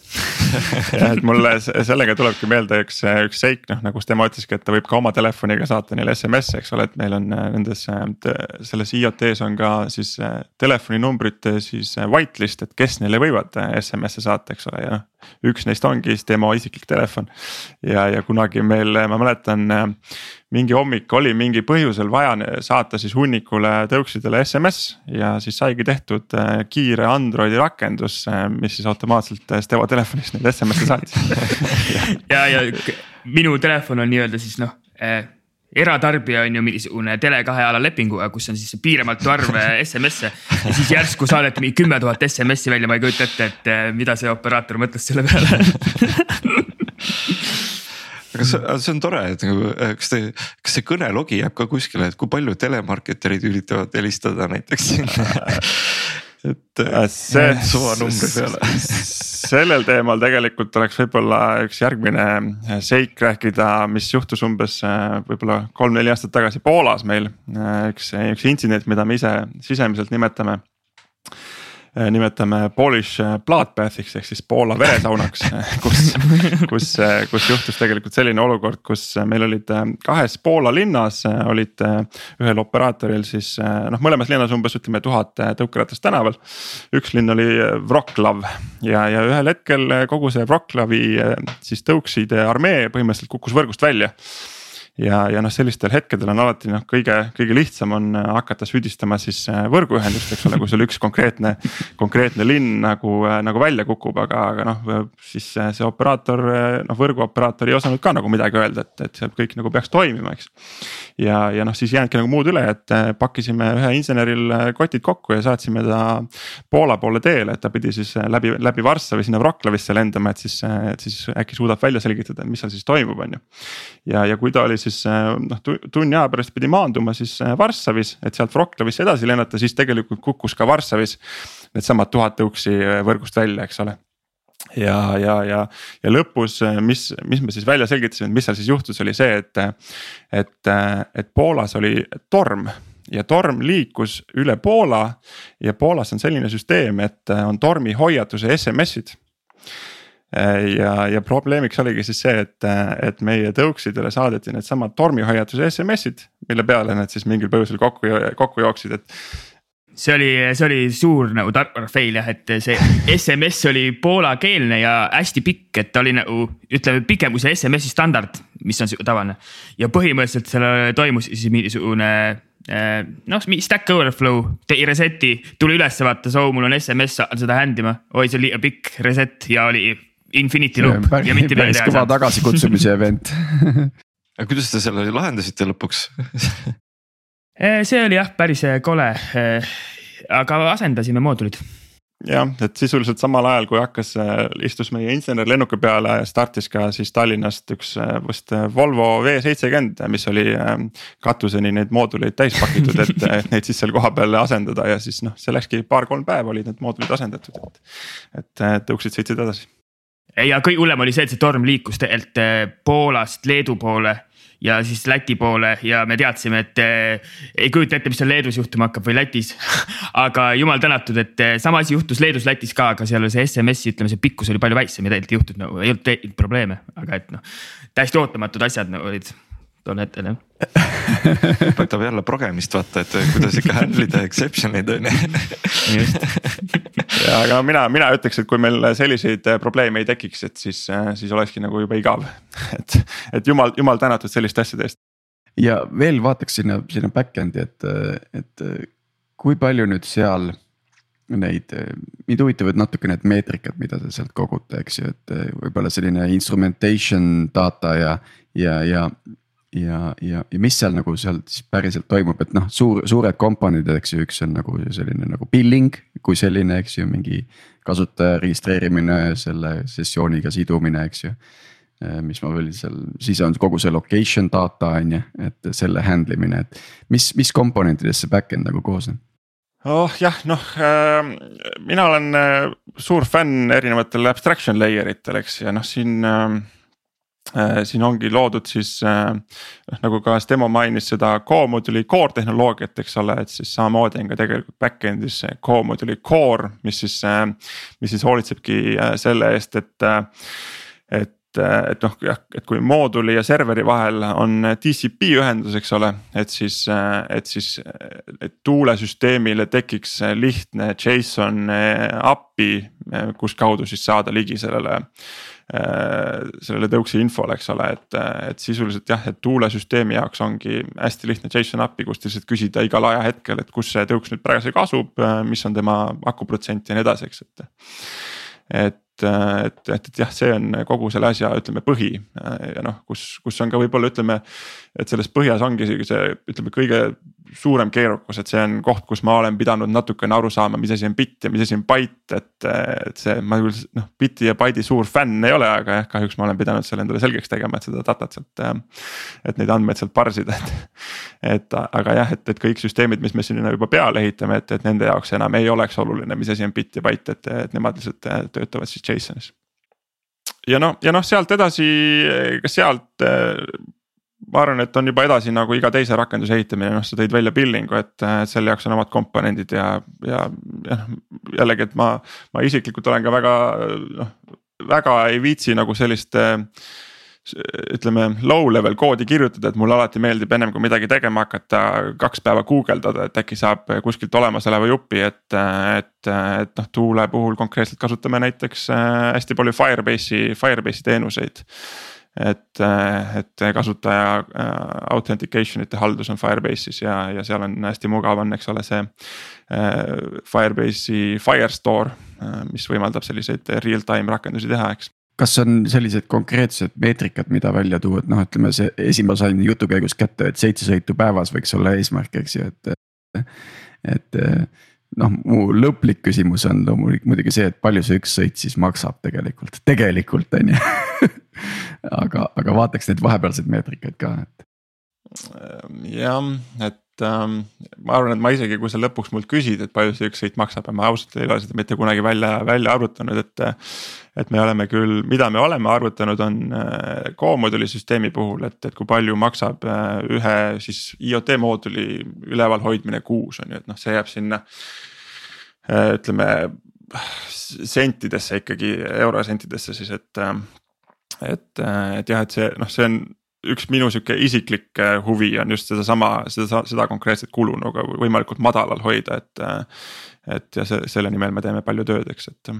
jah, et mulle sellega tulebki meelde üks, üks seik noh, nagu tema ütleski, et ta võib ka oma telefoniga saata neile SMS-e, eks ole, et meil on äh, nendes äh, selles IoT-s on ka siis telefoninumbrite siis whitelist, et kes neile võivad SMS-e saata, eks ole, ja noh. Üks neist ongi siis tema isiklik telefon. Ja, ja kunagi meil, ma mäletan mingi hommik oli mingi põhjusel vaja saata siis hunnikule tõuksidele SMS ja siis saigi tehtud kiire Androidi rakendus, mis siis automaatselt Stevo telefonist neid SMS-e saatis ja, ja minu telefon on nii-öelda siis noh eh, eratarbija on ju mingisugune Tele2 ala lepinguga, kus on siis piiramatu arv SMS-e. ja siis järsku saadeti mingi kümme tuhat SMS-i välja, ma ei kujuta ette, et eh, mida see operaator mõtles selle peale aga see, see on tore, et nagu eh, kas te, kas see kõnelogi jääb ka kuskile, et kui palju telemarketerid üritavad helistada näiteks et äh, see suva numbri peale sellel teemal tegelikult oleks võib-olla üks järgmine seik rääkida, mis juhtus umbes äh, võib-olla kolm-neli aastat tagasi Poolas meil. Äh, üks, üks intsident, mida me ise sisemiselt nimetame Äh, nimetame Polish äh, bloodbath'iks ehk siis Poola veresaunaks kus, kus, äh, kus juhtus tegelikult selline olukord, kus meil olid kahes Poola linnas olid ühel operaatoril siis noh, mõlemas linnas umbes ütleme tuhat tõukeratast tänaval. üks linn oli Wroclaw ja, ja ühel hetkel kogu see Wroclawi siis tõukside armee põhimõtteliselt kukkus võrgust välja ja, ja noh, sellistel hetkedel on alati noh, kõige, kõige lihtsam on äh, hakata süüdistama siis äh, võrguühendust, eks ole, kui sul üks konkreetne, konkreetne linn nagu, äh, nagu välja kukub, aga, aga noh, siis see operaator, noh võrguoperaator ei osanud ka nagu midagi öelda, et, et see kõik nagu peaks toimima, eks. ja, ja noh, siis ei jäänudki nagu muud üle, et pakkisime ühe inseneril kotid kokku ja saatsime ta Poola poole teele, et ta pidi siis läbi, läbi Varssavi sinna Wroclawisse lendama, et siis, et siis äkki suudab välja selgitada, mis seal siis toimub, on ju. ja, ja kui ta oli siis äh, noh tunni aja pärast pidi maanduma siis äh, Varssavis, et sealt Wroclawisse edasi lennata, siis tegelikult kukkus ka Varssavis needsamad tuhat tõuksi äh, võrgust välja, eks ole. Ja, ja, ja, ja lõpus, mis, mis me siis välja selgitasime, mis seal siis juhtus, oli see, et, et, et Poolas oli torm ja torm liikus üle Poola ja Poolas on selline süsteem, et on tormihoiatuse SMS-id ja, ja probleemiks oligi siis see, et, et meie tõuksidele saadeti needsamad tormihoiatuse SMS-id, mille peale nad siis mingil põhjusel kokku, kokku jooksid, et see oli, see oli suur nagu tarkvara fail jah, et see SMS oli poolakeelne ja hästi pikk, et ta oli nagu ütleme pikem kui see SMS-i standard, mis on tavaline. ja põhimõtteliselt seal toimus siis mingisugune äh, noh, stack overflow, tegi reset'i, tuli üles vaata, so mul on SMS, saan seda hand ima, oi, see on liiga pikk reset ja oli Infinity Loop. päris, ja mitte midagi teha. kõva tagasikutsumise event aga kuidas te selle lahendasite lõpuks? Eh, see oli jah, päris eh, kole, eh, aga asendasime moodulid jah, et sisuliselt samal ajal, kui hakkas, istus meie insener lennuki peale, startis ka siis Tallinnast üks vist Volvo V70, mis oli katuseni neid mooduleid täis pakitud, et, et neid siis seal kohapeal asendada ja siis noh, see läkski paar-kolm päeva olid need moodulid asendatud, et. et tõuksid sõitsid edasi ja kõige hullem oli see, et see torm liikus tegelikult eh, Poolast Leedu poole ja siis Läti poole ja me teadsime, et eh, ei kujuta ette, mis seal Leedus juhtuma hakkab või Lätis aga jumal tänatud, et eh, sama asi juhtus Leedus, Lätis ka, aga seal see SMS-i ütleme, see pikkus oli palju väiksem ja tegelikult ei juhtunud nagu ei olnud probleeme, aga et noh. täiesti ootamatud asjad nagu olid tol hetkel jah õpetab jälle progemist vaata, et kuidas ikka handle ida exception eid on ju. ja aga mina, mina ütleks, et kui meil selliseid probleeme ei tekiks, et siis, siis olekski nagu juba igav. et, et jumal, jumal tänatud selliste asjade eest. ja veel vaataks sinna, sinna back-end'i, et, et kui palju nüüd seal neid, mind huvitavad natuke need meetrikad, mida te sealt kogute, eks ju, et võib-olla selline instrumentation data ja, ja, ja ja, ja, ja mis seal nagu seal siis päriselt toimub, et noh, suur, suured komponendid, eks ju, üks on nagu selline nagu billing kui selline, eks ju, mingi kasutaja registreerimine, selle sessiooniga sidumine, eks ju. mis ma veel seal, siis on kogu see location data on ju, et selle handle imine, et mis, mis komponentidest see back-end nagu koosneb? oh jah, noh äh, mina olen äh, suur fänn erinevatel abstraction layer itel, eks ja noh, siin äh,. Siin ongi loodud siis äh, nagu ka Stemo mainis seda co-module'i core tehnoloogiat, eks ole, et siis samamoodi on ka tegelikult back-end'is see co-module'i core, mis siis äh,. mis siis hoolitsebki äh, selle eest, et äh,, et et noh, jah, et kui mooduli ja serveri vahel on TCP ühendus, eks ole, et siis, et siis. et tuulesüsteemile tekiks lihtne JSON API, kus kaudu siis saada ligi sellele. Sellele tõuksi infole, eks ole, et, et sisuliselt jah, et tuulesüsteemi jaoks ongi hästi lihtne JSON API, kust lihtsalt küsida igal ajahetkel, et kus see tõuks nüüd parasjagu asub, mis on tema akuprotsent ja nii edasi, eks, et et, et, et, et jah, see on kogu selle asja, ütleme põhi ja noh, kus, kus on ka võib-olla ütleme. et selles põhjas ongi see, ütleme kõige suurem keerukus, et see on koht, kus ma olen pidanud natukene aru saama, mis asi on bitt ja mis asi on byte, et. et see, ma küll noh bit'i ja byte'i suur fänn ei ole, aga jah, kahjuks ma olen pidanud selle endale selgeks tegema, et seda datat sealt. et neid andmeid sealt parsida, et, et aga jah, et, et kõik süsteemid, mis me sinna juba peale ehitame, et, et nende jaoks enam ei oleks oluline, mis asi on bitt ja byte, et, et nemad lihtsalt töötavad siis JSON-is ja noh, ja noh, sealt edasi, ka sealt ma arvan, et on juba edasi nagu iga teise rakenduse ehitamine, noh, sa tõid välja billing'u, et selle jaoks on omad komponendid ja, ja, ja jällegi, et ma, ma isiklikult olen ka väga noh, väga ei viitsi nagu sellist ütleme low level koodi kirjutada, et mulle alati meeldib ennem kui midagi tegema hakata, kaks päeva guugeldada, et äkki saab kuskilt olemasoleva jupi, et. et, et noh, tuule puhul konkreetselt kasutame näiteks hästi palju Firebase'i, Firebase'i teenuseid et, et kasutaja äh, authentication'ite haldus on Firebase'is ja, ja seal on hästi mugav on, eks ole, see. Äh, Firebase'i Firestore, mis võimaldab selliseid real-time rakendusi teha, eks kas on sellised konkreetsed meetrikad, mida välja tuua, et noh, ütleme see esimene sain jutu käigus kätte, et seitse sõitu päevas võiks olla eesmärk, eks ju, et. et noh, mu lõplik küsimus on loomulikult muidugi see, et palju see üks sõit siis maksab tegelikult, tegelikult on ju aga, aga vaataks neid vahepealseid meetrikaid ka, et. jah, et ähm, ma arvan, et ma isegi, kui sa lõpuks mult küsid, et palju see üks sõit maksab ja ma ausalt ei ole seda mitte kunagi välja, välja arvutanud, et. Et me oleme küll, mida me oleme arvutanud, on äh, co-mooduli süsteemi puhul, et, et kui palju maksab äh, ühe siis IoT mooduli ülevalhoidmine kuus on ju, et noh, see jääb sinna äh, ütleme sentidesse ikkagi, eurosentidesse siis, et et, et jah, et see noh, see on üks minu sihuke isiklik äh, huvi on just sedasama, seda, seda konkreetset kulu nagu võimalikult madalal hoida, et. Et ja see, selle nimel me teeme palju tööd, eks, et.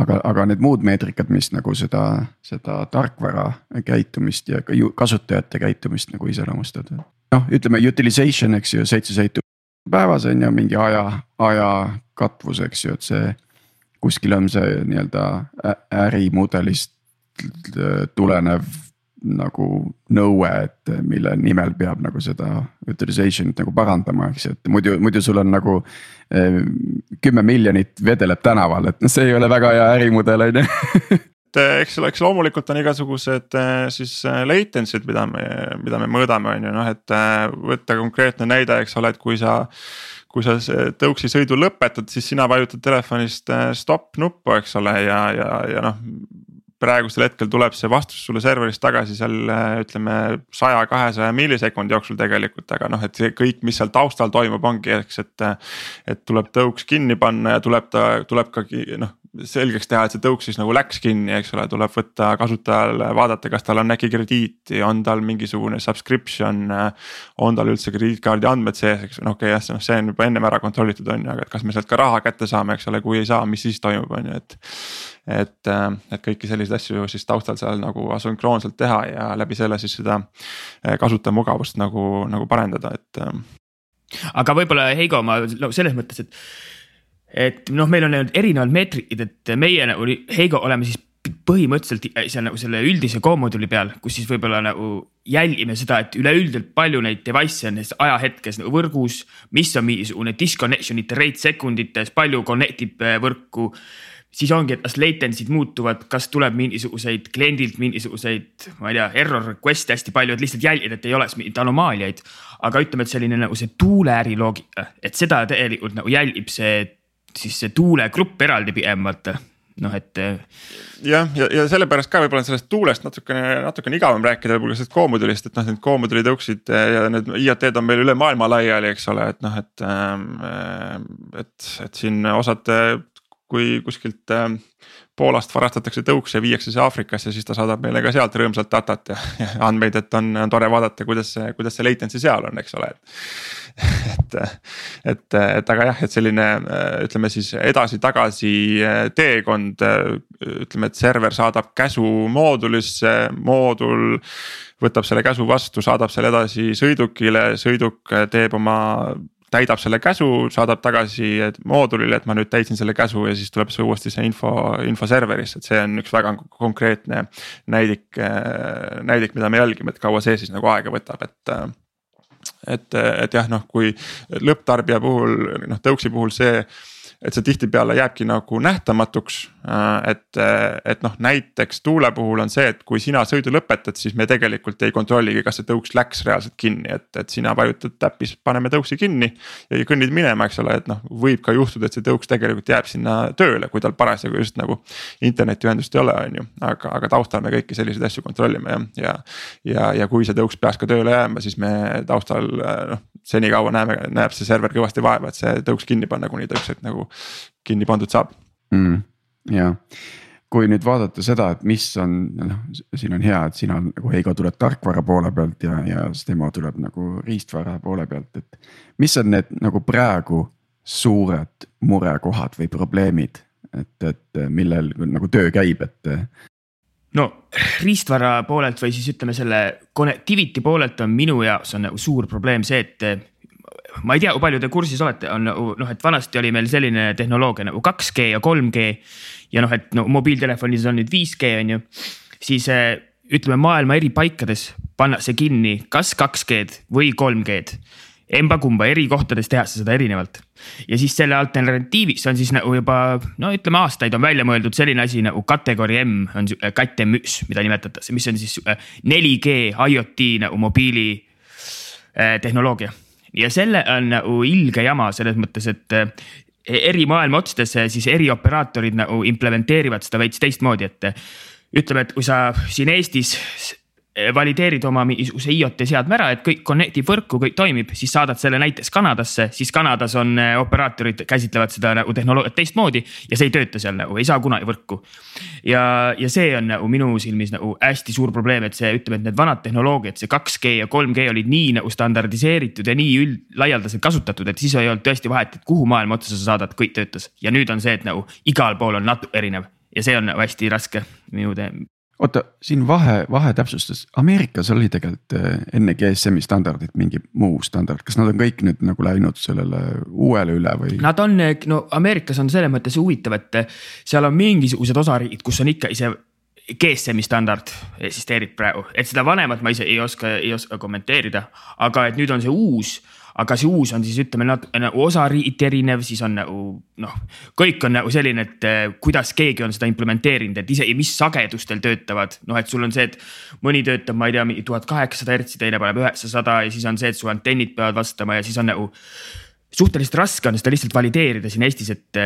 aga, aga need muud meetrikad, mis nagu seda, seda tarkvara käitumist ja ka kasutajate käitumist nagu iseloomustavad. noh, ütleme utilization, eks ju, seitse sõitu päevas on ju mingi aja, aja katvus, eks ju, et see kuskil on see nii-öelda ärimudelist tulenev nagu nõue, et mille nimel peab nagu seda utilization'it nagu parandama, eks ju, et muidu, muidu sul on nagu eh,. kümme miljonit vedeleb tänaval, et noh, see ei ole väga hea ärimudel on ju et eks, eks loomulikult on igasugused eh, siis eh, latency'd, mida me, mida me mõõdame, on ju noh, et eh, võtta konkreetne näide, eks ole, et kui sa kui sa tõuksi sõidu lõpetad, siis sina vajutad telefonist stop nuppu, eks ole, ja, ja, ja noh praegusel hetkel tuleb see vastus sulle serverist tagasi seal ütleme saja, kahesaja millisekundi jooksul tegelikult, aga noh, et see kõik, mis seal taustal toimub, ongi, eks, et. et tuleb tõuks kinni panna ja tuleb ta, tuleb ka noh selgeks teha, et see tõuks siis nagu läks kinni, eks ole, tuleb võtta kasutajal vaadata, kas tal on äkki krediiti, on tal mingisugune subscription. on tal üldse krediitkaardi andmed sees, eks no okei okay,, jah, noh, see on juba ennem ära kontrollitud, on ju, aga et kas me sealt ka raha kätte saame, eks ole, kui ei saa, mis siis toimub, on ju, et. et, et kõiki selliseid asju siis taustal seal nagu asünkroonselt teha ja läbi selle siis seda kasutajamugavust nagu, nagu parendada, et aga võib-olla Heigo, ma no, selles mõttes, et et noh, meil on erinevad meetrikid, et meie nagu Heigo oleme siis põhimõtteliselt seal nagu selle üldise co-module'i peal, kus siis võib-olla nagu jälgime seda, et üleüldiselt palju neid device'e on ajahetkes nagu võrgus. mis on mingisugune disconnection ite rate sekundites, palju connect ib äh, võrku. siis ongi, et kas latency'd muutuvad, kas tuleb mingisuguseid kliendilt mingisuguseid, ma ei tea, error request'e hästi palju, et lihtsalt jälgida, et ei oleks mingeid anomaaliaid. aga ütleme, et selline nagu see tuuleäri loogika, et seda tegelikult nagu jälgib see, siis see tuulegrupp eraldi pigem vaata noh, et. jah, ja, ja, ja sellepärast ka võib-olla sellest tuulest natukene, natukene igavam rääkida võib-olla sellest koomodulist, et noh, need koomoduli tõuksid ja need IoT-d on meil üle maailma laiali, eks ole, et noh, et. Ähm, et, et siin osad kui kuskilt äh, Poolast varastatakse tõuks ja viiakse see Aafrikasse, siis ta saadab meile ka sealt rõõmsalt datat ja, ja andmeid, et on, on tore vaadata, kuidas see, kuidas see latency seal on, eks ole, et. et, et, aga jah, et selline ütleme siis edasi-tagasi teekond, ütleme, et server saadab käsu moodulisse, moodul võtab selle käsu vastu, saadab selle edasi sõidukile, sõiduk teeb oma täidab selle käsu, saadab tagasi moodulile, et ma nüüd täitsin selle käsu ja siis tuleb see uuesti see info, info serverisse, et see on üks väga konkreetne näidik, näidik, mida me jälgime, et kaua see siis nagu aega võtab, et et, et jah, noh, kui lõpptarbija puhul noh, tõuksi puhul see et see tihtipeale jääbki nagu nähtamatuks. Äh, et, et noh, näiteks tuule puhul on see, et kui sina sõidu lõpetad, siis me tegelikult ei kontrolligi, kas see tõuks läks reaalselt kinni, et, et sina vajutad täppis, paneme tõuksi kinni. ja kõnnid minema, eks ole, et noh, võib ka juhtuda, et see tõuks tegelikult jääb sinna tööle, kui tal parasjagu just nagu internetiühendust ei ole, on ju. aga, aga taustal me kõiki selliseid asju kontrollime jah, ja, ja, ja kui see tõuks peaks ka tööle jääma, siis me taustal noh senikaua näeme, näeb see server kõvasti vaeva, et see tõuks kinni panna, kuni ta ükskord nagu kinni pandud saab mm,. ja kui nüüd vaadata seda, et mis on, noh, siin on hea, et sina nagu Heigo tuled tarkvara poole pealt ja, ja Stemo tuleb nagu riistvara poole pealt, et. mis on need nagu praegu suured murekohad või probleemid, et, et millel nagu töö käib, et no riistvara poolelt või siis ütleme selle connectivity poolelt on minu jaoks on nagu suur probleem see, et ma ei tea, kui palju te kursis olete, on noh, et vanasti oli meil selline tehnoloogia nagu 2G ja 3G. ja noh, et no mobiiltelefonis on nüüd 5G on ju, siis eh, ütleme maailma eri paikades pannakse kinni kas 2G-d või 3G-d emba-kumba eri kohtades tehakse seda erinevalt. ja siis selle alternatiiviks on siis nagu juba no ütleme aastaid on välja mõeldud selline asi nagu kategooria M on kat M1, mida nimetatakse, mis on siis 4G äh, IoT nagu mobiili eh, tehnoloogia. ja selle on nagu ilge jama selles mõttes, et eri maailma otsades siis eri operaatorid nagu implementeerivad seda veits teistmoodi, et ütleme, et kui sa siin Eestis valideerid oma mingisuguse IoT seadme ära, et kõik connect ib võrku, kõik toimib, siis saadad selle näiteks Kanadasse, siis Kanadas on eh, operaatorid käsitlevad seda nagu tehnoloogiat teistmoodi ja see ei tööta seal nagu, ei saa kunagi võrku. ja, ja see on nagu minu silmis nagu hästi suur probleem, et see ütleme, et need vanad tehnoloogiad, see 2G ja 3G olid nii nagu standardiseeritud ja nii üld, laialdaselt kasutatud, et siis ei olnud tõesti vahet, et kuhu maailma otsa sa saadad, kõik töötas. ja nüüd on see, et nagu igal pool on natuke erinev ja see on nagu hästi raske minu oota, siin vahe, vahetäpsustus, Ameerikas oli tegelikult äh, enne GSM-i standardit mingi muu standard, kas nad on kõik nüüd nagu läinud sellele uuele üle või? Nad on, no Ameerikas on selles mõttes huvitav, et seal on mingisugused osariigid, kus on ikka ise GSM-i standard eksisteerib praegu, et seda vanemat ma ise ei oska, ei oska kommenteerida, aga et nüüd on see uus aga see uus on siis ütleme nagu osariigiti erinev, siis on nagu noh, kõik on nagu selline, et eh, kuidas keegi on seda implementeerinud, et isegi mis sagedustel töötavad. noh, et sul on see, et mõni töötab, ma ei tea, tuhat kaheksasada hertsi, teine paneb üheksasada ja siis on see, et su antennid peavad vastama ja siis on nagu. suhteliselt raske on seda lihtsalt valideerida siin Eestis, et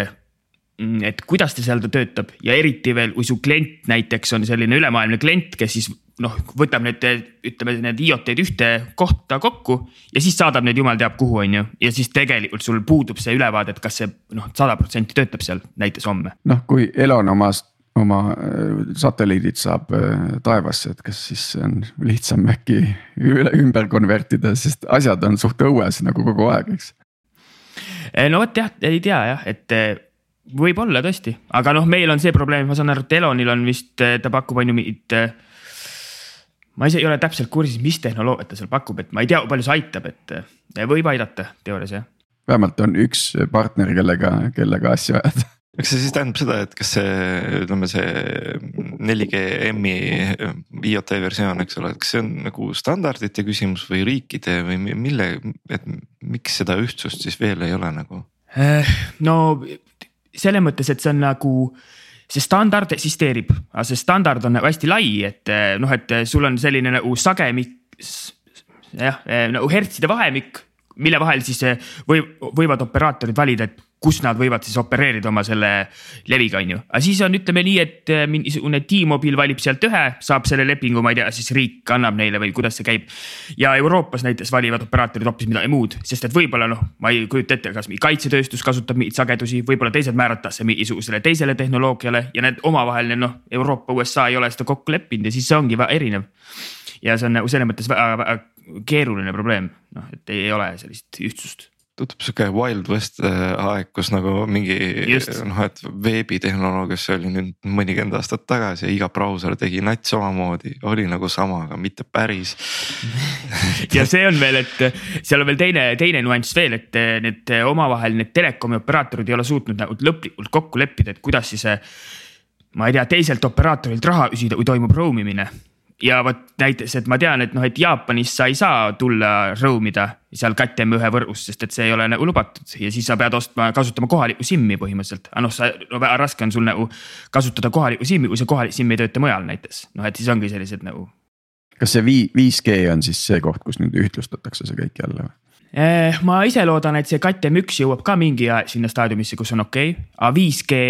mm, et kuidas ta seal ta töötab ja eriti veel, kui su klient näiteks on selline ülemaailmne klient, kes siis noh, võtab need, ütleme need IoT-d ühte kohta kokku ja siis saadab need jumal teab kuhu, on ju. ja siis tegelikult sul puudub see ülevaade, et kas see noh, sada protsenti töötab seal näiteks homme. noh, kui Elon omast oma äh, satelliidid saab äh, taevasse, et kas siis on lihtsam äkki üle ümber konvertida, sest asjad on suht õues nagu kogu aeg, eks. Äh, no vot jah, ei tea jah, et võib-olla tõesti, aga noh, meil on see probleem, ma saan aru, et Elonil on vist, ta pakub on ju mingit ma ise ei ole täpselt kursis, mis tehnoloogiat ta seal pakub, et ma ei tea, palju see aitab, et eh, võib aidata teoorias jah. vähemalt on üks partner, kellega, kellega asju ajada eks see siis tähendab seda, et kas see, ütleme see 4G M-i IoT versioon, eks ole, et kas see on nagu standardite küsimus või riikide või mille, et miks seda ühtsust siis veel ei ole nagu? Eh, no selles mõttes, et see on nagu see standard eksisteerib, aga see standard on hästi lai, et noh, et sul on selline nagu sagemik. jah, nagu hertside vahemik, mille vahel siis või võivad operaatorid valida, et kus nad võivad siis opereerida oma selle leviga, on ju. aga siis on, ütleme nii, et äh, mingisugune T-Mobile valib sealt ühe, saab selle lepingu, ma ei tea, siis riik annab neile või kuidas see käib. ja Euroopas näiteks valivad operaatorid hoopis midagi muud, sest et võib-olla noh, ma ei kujuta ette, kas kaitsetööstus kasutab mingeid sagedusi, võib-olla teised määratakse mingisugusele teisele tehnoloogiale ja need omavaheline noh, Euroopa, USA ei ole seda kokku leppinud ja siis see ongi erinev. ja see on nagu selles mõttes väga, väga keeruline probleem, noh, et ei ole sellist ühtsust. Tundub sihuke Wild West äh, aeg, kus nagu mingi noh, et veebitehnoloogias see oli nüüd mõnikümmend aastat tagasi ja iga brauser tegi nats omamoodi, oli nagu sama, aga mitte päris. Ja see on veel, et seal on veel teine, teine nüanss veel, et need omavahel need telekomi operaatorid ei ole suutnud nagu lõplikult kokku leppida, et kuidas siis ma ei tea, teiselt operaatorilt raha küsida, kui toimub roam imine ja vot näiteks, et ma tean, et noh, et Jaapanis sa ei saa tulla roam ida seal KTM1 võrgus, sest et see ei ole nagu lubatud ja siis sa pead ostma, kasutama kohalikku SIM-i põhimõtteliselt. aga noh, sa no, väga raske on sul nagu kasutada kohalikku SIM-i, kui see kohalik SIM ei tööta mujal näiteks, noh et siis ongi sellised nagu. kas see 5G on siis see koht, kus nüüd ühtlustatakse see kõik jälle või? Eh, ma ise loodan, et see KTM1 jõuab ka mingi aeg sinna staadiumisse, kus on okei okay., aga 5G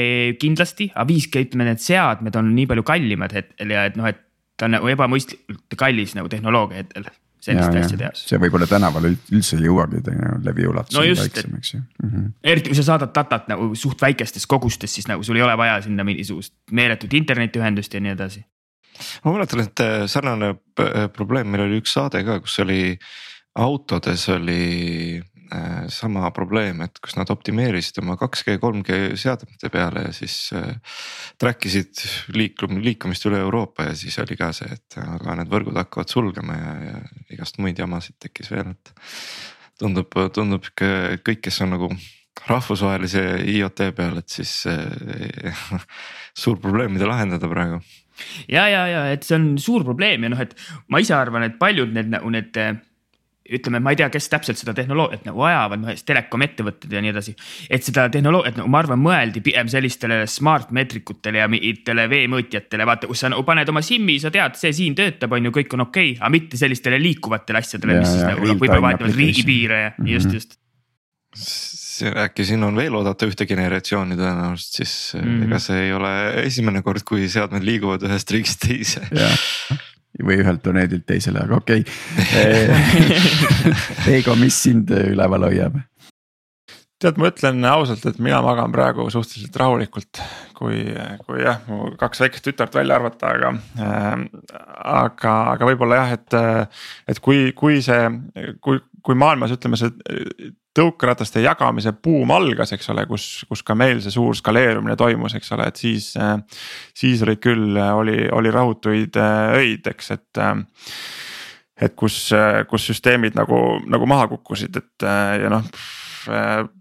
kindlasti, aga 5G ütleme, need seadmed on nii palju kallimad hetkel ja et noh, et ta on nagu ebamõistlikult kallis nagu tehnoloogia hetkel selliste asjade jaoks. see võib-olla tänaval üldse ei jõuagi läbi ulatus no väiksem, eks ju mm. -hmm. eriti kui sa saadad datat nagu suht väikestes kogustes, siis nagu sul ei ole vaja sinna mingisugust meeletut internetiühendust ja nii edasi. ma mäletan, et äh, sarnane äh, probleem, meil oli üks saade ka, kus oli autodes oli sama probleem, et kus nad optimeerisid oma 2G, 3G seadmete peale ja siis äh, track isid liiklum-, liikumist üle Euroopa ja siis oli ka see, et aga need võrgud hakkavad sulgema ja, ja igast muid jamasid tekkis veel, et. tundub, tundub kõik, kes on nagu rahvusvahelise IoT peal, et siis äh, suur probleem, mida lahendada praegu ja, ja, ja et see on suur probleem ja noh, et ma ise arvan, et paljud need nagu need ütleme, ma ei tea, kes täpselt seda tehnoloogiat nagu ajavad, noh telekom ettevõtted ja nii edasi. et seda tehnoloogiat nagu ma arvan, mõeldi pigem sellistele smart meetrikutele ja mingitele veemõõtjatele, vaata, kus sa nagu paned oma SIM-i, sa tead, see siin töötab, on ju, kõik on okei okay,, aga mitte sellistele liikuvatele asjadele, mis siis nagu võib-olla vahetavad riigipiire ja mm -hmm. just, just äkki siin on veel oodata ühte generatsiooni tõenäoliselt, siis mm -hmm. ega see ei ole esimene kord, kui seadmed liiguvad ühest riigist teise või ühelt planeedilt teisele, aga okei okay. Eigo, mis sind üleval hoiab? tead, ma ütlen ausalt, et mina magan praegu suhteliselt rahulikult, kui, kui jah, mu kaks väikest tütart välja arvata, aga äh,. aga, aga võib-olla jah, et, et kui, kui see, kui, kui maailmas ütleme, see tõukerataste jagamise buum algas, eks ole, kus, kus ka meil see suur skaleerumine toimus, eks ole, et siis. siis olid küll, oli, oli rahutuid öid, eks, et. et kus, kus süsteemid nagu, nagu maha kukkusid, et ja noh Äh,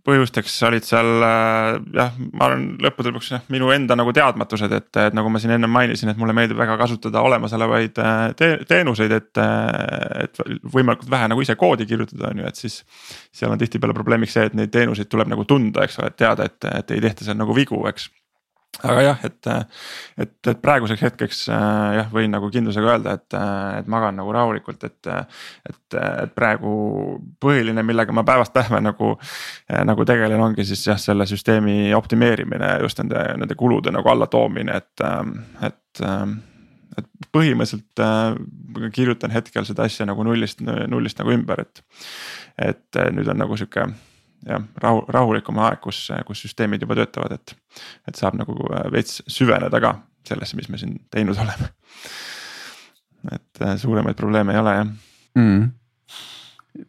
põhjusteks olid seal äh, jah, ma arvan lõppude lõpuks jah, minu enda nagu teadmatused, et, nagu ma siin enne mainisin, et mulle meeldib väga kasutada olemasolevaid äh, te teenuseid, et. et võimalikult vähe nagu ise koodi kirjutada, on ju, et siis. seal on tihtipeale probleemiks see, et neid teenuseid tuleb nagu tunda, eks ole, et teada, et, et ei tehta seal nagu vigu, eks aga jah, et, et, et praeguseks hetkeks äh, jah, võin nagu kindlusega öelda, et, et magan nagu rahulikult, et. et, et praegu põhiline, millega ma päevast päeva nagu, nagu tegelen, ongi siis jah, selle süsteemi optimeerimine just nende, nende kulude nagu allatoomine, et, et et põhimõtteliselt äh, kirjutan hetkel seda asja nagu nullist, nullist nagu ümber, et. et nüüd on nagu sihuke jah, rahu, rahulikum aeg, kus, kus süsteemid juba töötavad, et. et saab nagu äh, veits süveneda ka sellesse, mis me siin teinud oleme. et äh, suuremaid probleeme ei ole jah mm..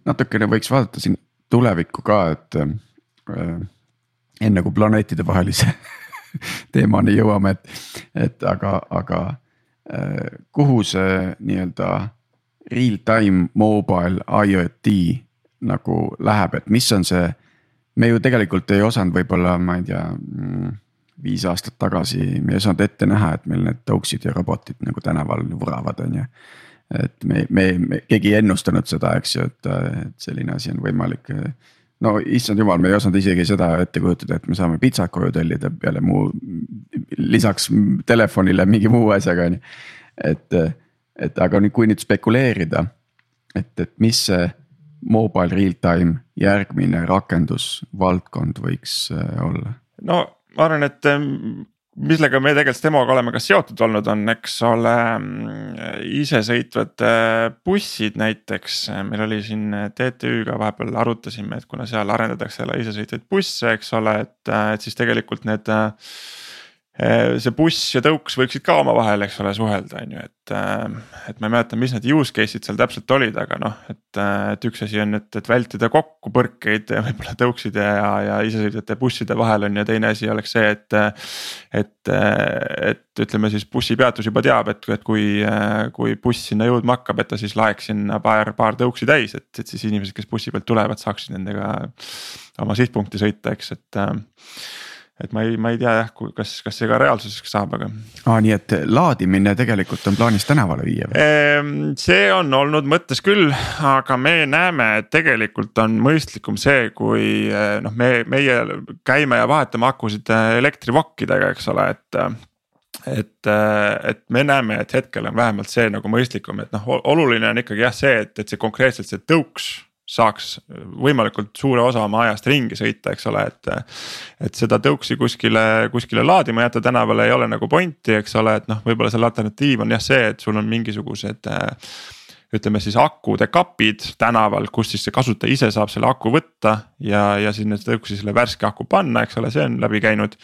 natukene võiks vaadata siin tulevikku ka, et äh, enne kui planeetide vahelise teemani jõuame, et, et aga, aga äh, kuhu see nii-öelda real time mobile IoT nagu läheb, et mis on see me ju tegelikult ei osanud võib-olla, ma ei tea mm, viis aastat tagasi, me ei osanud ette näha, et meil need tõuksid ja robotid nagu tänaval vuravad, on ju. et me, me, me, keegi ei ennustanud seda, eks ju, et, et selline asi on võimalik. no issand jumal, me ei osanud isegi seda ette kujutada, et me saame pitsat koju tellida peale muu, lisaks telefonile mingi muu asjaga on ju. et, et aga nüüd, kui nüüd spekuleerida, et, et mis see mobile real time järgmine rakendusvaldkond võiks äh, olla? no ma arvan, et millega me tegelikult demoga oleme ka seotud olnud, on, eks ole isesõitvad bussid näiteks. meil oli siin TTÜ-ga vahepeal arutasime, et kuna seal arendatakse isesõitvaid busse, eks ole, et, et siis tegelikult need Äh, see buss ja tõuks võiksid ka omavahel, eks ole, suhelda, on ju, et. Äh, et ma ei mäleta, mis need use case'id seal täpselt olid, aga noh, et, äh, et üks asi on, et, et vältida kokkupõrkeid võib-olla tõukside ja, ja isesõitvate busside vahel on ja teine asi oleks see, et. et, et ütleme siis bussipeatus juba teab, et, et kui, kui buss sinna jõudma hakkab, et ta siis laeks sinna paar, paar tõuksi täis, et, et siis inimesed, kes bussi pealt tulevad, saaksid nendega oma sihtpunkti sõita, eks, et et ma ei, ma ei tea jah, kas, kas see ka reaalsuseks saab, aga. aa, nii et laadimine tegelikult on plaanis tänavale viia või? Ehm, see on olnud mõttes küll, aga me näeme, et tegelikult on mõistlikum see, kui eh, noh, me, meie käime ja vahetame akusid eh, elektrivokkidega, eks ole, et et, et me näeme, et hetkel on vähemalt see nagu mõistlikum, et noh, oluline on ikkagi jah, see, et, et see konkreetselt see tõuks saaks võimalikult suure osa oma ajast ringi sõita, eks ole, et. et seda tõuksi kuskile, kuskile laadima jätta tänavale ei ole nagu pointi, eks ole, et noh, võib-olla selle alternatiiv on jah see, et sul on mingisugused ütleme siis akude kapid tänaval, kus siis see kasutaja ise saab selle aku võtta ja, ja sinna tõuksi selle värske aku panna, eks ole, see on läbi käinud.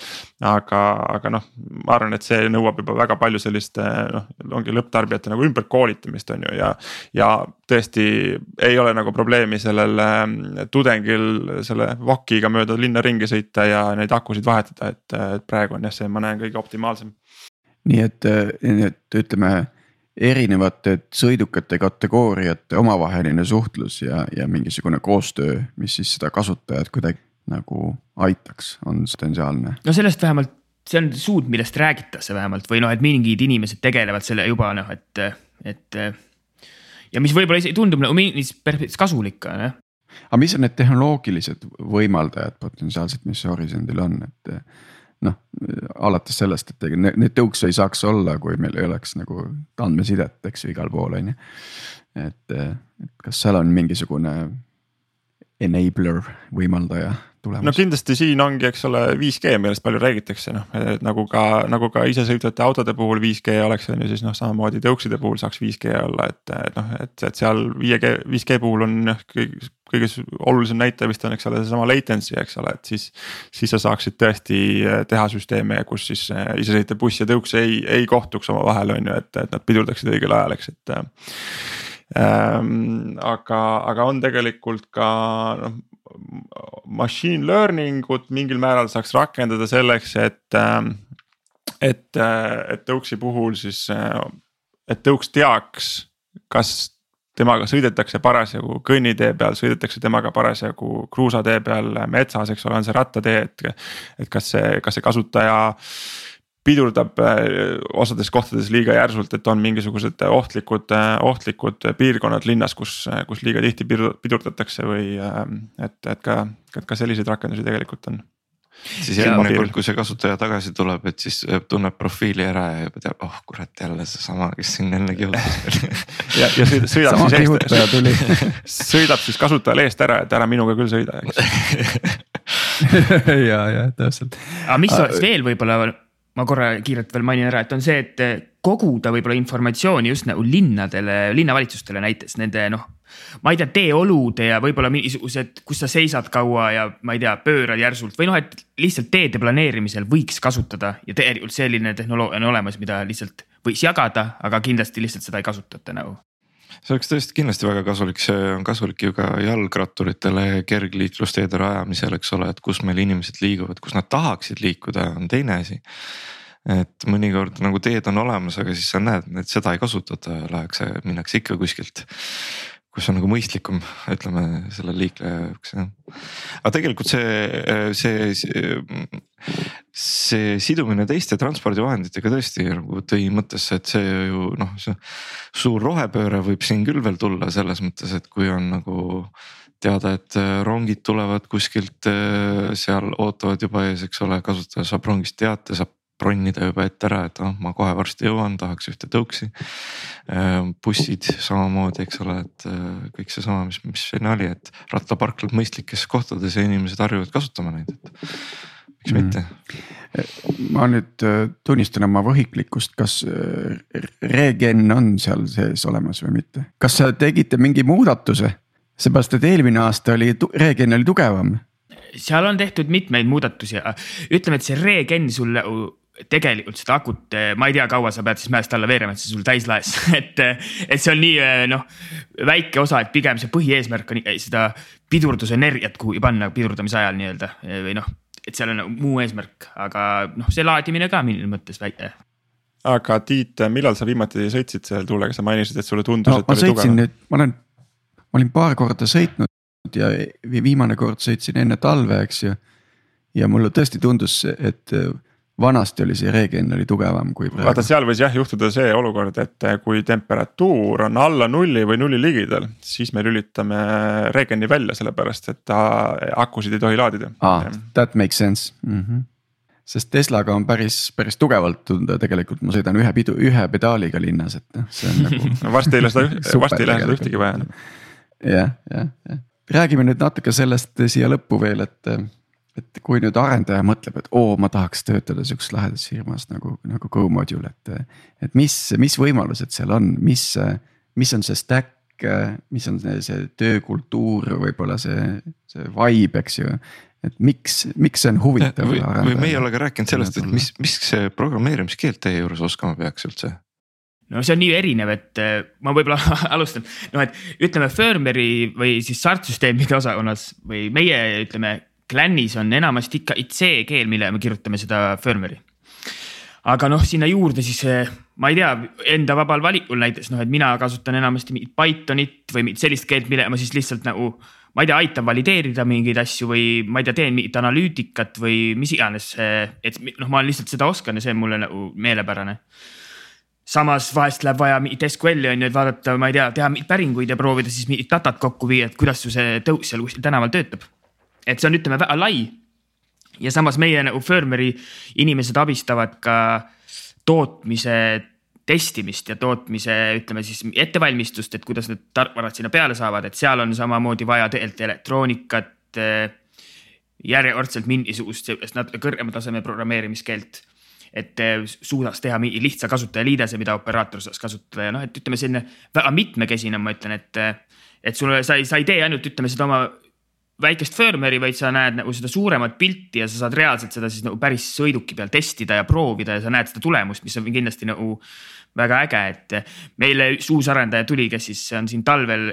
aga, aga noh, ma arvan, et see nõuab juba väga palju sellist noh, ongi lõpptarbijate nagu ümberkoolitamist on ju ja. ja tõesti ei ole nagu probleemi sellel ähm, tudengil selle VOK-iga mööda linna ringi sõita ja neid akusid vahetada, et, et praegu on jah, see, ma näen kõige optimaalsem. nii et, nii et ütleme erinevate sõidukate kategooriate omavaheline suhtlus ja, ja mingisugune koostöö, mis siis seda kasutajat kuidagi nagu aitaks, on potentsiaalne. no sellest vähemalt, see on suund, millest räägitakse vähemalt või noh, et mingid inimesed tegelevad selle juba noh, et, et. ja mis võib-olla isegi tundub nagu mingis perspektiivis kasulik on jah. aga mis on need tehnoloogilised võimaldajad potentsiaalselt, mis Horisondil on, et noh, alates sellest, et ega neid tõukse ei saaks olla, kui meil ei oleks nagu andmesidet, eks ju, igal pool on ju. et, kas seal on mingisugune enabler, võimaldaja tulemas? no kindlasti siin ongi, eks ole, 5G, millest palju räägitakse, noh nagu ka, nagu ka isesõitvate autode puhul 5G oleks, on ju siis noh, samamoodi tõukside puhul saaks 5G olla, et, noh, et, et seal 5G, 5G puhul on noh kõige olulisem näitaja vist on, eks ole, seesama latency, eks ole, et siis. siis sa saaksid tõesti eh, teha süsteeme, kus siis eh, isesõitev buss ja tõuks ei, ei kohtuks omavahel, on ju, et, et nad pidurdaksid õigel ajal, eks, et ähm,. Aga, aga on tegelikult ka noh machine learning ut mingil määral saaks rakendada selleks, et, ähm, et, et tõuksi puhul siis, et tõuks teaks, kas temaga sõidetakse parasjagu kõnnitee peal, sõidetakse temaga parasjagu kruusatee peal metsas, eks ole, on see rattatee, et. et kas see, kas see kasutaja pidurdab äh, osades kohtades liiga järsult, et on mingisugused ohtlikud, äh, ohtlikud piirkonnad linnas, kus, kus liiga tihti pidurdatakse või et, et ka, et ka selliseid rakendusi tegelikult on. Siis järgmine kord, kui see kasutaja tagasi tuleb, et siis tunneb profiili ära ja juba teab, oh kurat, jälle seesama, kes siin enne kihutas ja, ja sõidab siis eest, sõidab siis kasutajale eest ära, et ära minuga küll sõida, eks. Ja, ja täpselt. aga mis oleks veel võib-olla, ma korra kiirelt veel mainin ära, et on see, et koguda võib-olla informatsiooni just nagu linnadele, linnavalitsustele näiteks nende noh ma ei tea, teeolude ja võib-olla mingisugused, kus sa seisad kaua ja ma ei tea, pöörad järsult või noh, et lihtsalt teede planeerimisel võiks kasutada ja tegelikult selline tehnoloogia on olemas, mida lihtsalt võiks jagada, aga kindlasti lihtsalt seda ei kasutata nagu see oleks tõesti kindlasti väga kasulik, see on kasulik ju ka jalgratturitele kergliiklusteede rajamisel, eks ole, et kus meil inimesed liiguvad, kus nad tahaksid liikuda, on teine asi et mõnikord nagu teed on olemas, aga siis sa näed, et seda ei kasutata, lähekse, minnakse ikka kuskilt kus on nagu mõistlikum, ütleme selle liikleja jaoks jah. aga tegelikult see, see, see, see sidumine teiste transpordivahenditega tõesti nagu tõi mõttesse, et see ju noh, see suur rohepööre võib siin küll veel tulla selles mõttes, et kui on nagu teada, et äh, rongid tulevad kuskilt seal ootavad juba ees, eks ole, kasutaja saab rongist teate, saab bronnida juba ette ära, et oh, ma kohe varsti jõuan, tahaks ühte tõuksi. bussid samamoodi, eks ole, et kõik seesama, mis, mis enne oli, et rattaparklad mõistlikes kohtades ja inimesed harjuvad kasutama neid, et miks mm. mitte. ma nüüd äh, tunnistan oma võhiklikkust, kas äh, regen on seal sees olemas või mitte, kas tegite mingi muudatuse? seepärast, et eelmine aasta oli, regen oli tugevam seal on tehtud mitmeid muudatusi, ütleme, et see regen sul tegelikult seda akut, ma ei tea, kaua sa pead siis mäest alla veerema, et see sul täis laes et, et see on nii noh, väike osa, et pigem see põhieesmärk on seda pidurdusenergiat kuhugi panna pidurdamise ajal nii-öelda või noh, et seal on nagu muu eesmärk, aga noh, see laadimine ka mingis mõttes väike. aga Tiit, millal sa viimati sõitsid selle tuulega, sa mainisid, et sulle tundus no,, et ma sõitsin nüüd, ma olen, ma olin paar korda sõitnud ja viimane kord sõitsin enne talve, eks ju. ja mulle tõesti tundus, et vanasti oli see regen oli tugevam kui praegu. vaata, seal võis jah juhtuda see olukord, et kui temperatuur on alla nulli või nulli ligidal, siis me lülitame regeni välja, sellepärast et ta akusid ei tohi laadida ah,. That makes sense mm. -hmm sest Teslaga on päris, päris tugevalt tunda, tegelikult ma sõidan ühe pidu, ühe pedaaliga linnas, et noh, see on nagu varsti ei lähe seda, varsti ei lähe seda ühtegi vaja enam. jah, jah, jah, räägime nüüd natuke sellest siia lõppu veel, et et kui nüüd arendaja mõtleb, et oo, ma tahaks töötada sihukeses lahedas firmas nagu, nagu GoModule, et. et mis, mis võimalused seal on, mis, mis on see stack, mis on see, see töökultuur, võib-olla see, see vibe, eks ju. et miks, miks see on huvitav. või, või me ei ole ka rääkinud sellest, et mis, mis see programmeerimiskeelt teie juures oskama peaks üldse no see on nii erinev, et ma võib-olla alustan, noh, et ütleme firmware'i või siis SART süsteemide osakonnas või meie ütleme Clan'is on enamasti ikka C keel, mille me kirjutame seda firmware'i. aga noh, sinna juurde siis ma ei tea, enda vabal valikul näiteks noh, et mina kasutan enamasti mingit Pythonit või mingit sellist keelt, mille ma siis lihtsalt nagu. ma ei tea, aitan valideerida mingeid asju või ma ei tea, teen mingit analüütikat või mis iganes, et noh, ma lihtsalt seda oskan ja see on mulle nagu meelepärane samas vahest läheb vaja mingit SQL-i on ju, et vaadata, ma ei tea, teha mingeid päringuid ja proovida siis mingit datat kokku viia, et kuidas su see tõus seal kuskil tänaval töötab et see on, ütleme väga lai. ja samas meie nagu Firmware'i inimesed abistavad ka tootmise testimist ja tootmise, ütleme siis ettevalmistust, et kuidas need tarkvarad sinna peale saavad, et seal on samamoodi vaja tegelikult elektroonikat. Eh, järjekordselt mingisugust sihukest natuke kõrgema taseme programmeerimiskeelt et eh, suudaks teha mingi lihtsa kasutajaliidese, mida operaator saaks kasutada ja noh, et ütleme, selline väga mitmekesine, ma ütlen, et. Eh, et sulle, sa ei, sa ei tee ainult, ütleme seda oma väikest firmware'i, vaid sa näed nagu seda suuremat pilti ja sa saad reaalselt seda siis nagu päris sõiduki peal testida ja proovida ja sa näed seda tulemust, mis on kindlasti nagu väga äge, et meile üks uus arendaja tuli, kes siis on siin talvel.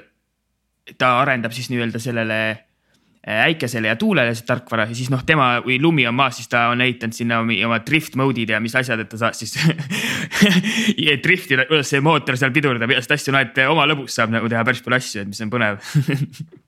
ta arendab siis nii-öelda sellele äh, äikesele ja tuulele see tarkvara ja siis noh, tema, kui lumi on maas, siis ta on ehitanud sinna oma drift mode'id ja mis asjad, et ta saaks siis driftida, kuidas see mootor seal pidurdab ja igasuguseid asju, no et oma lõbus saab nagu teha päris palju asju, et mis on põnev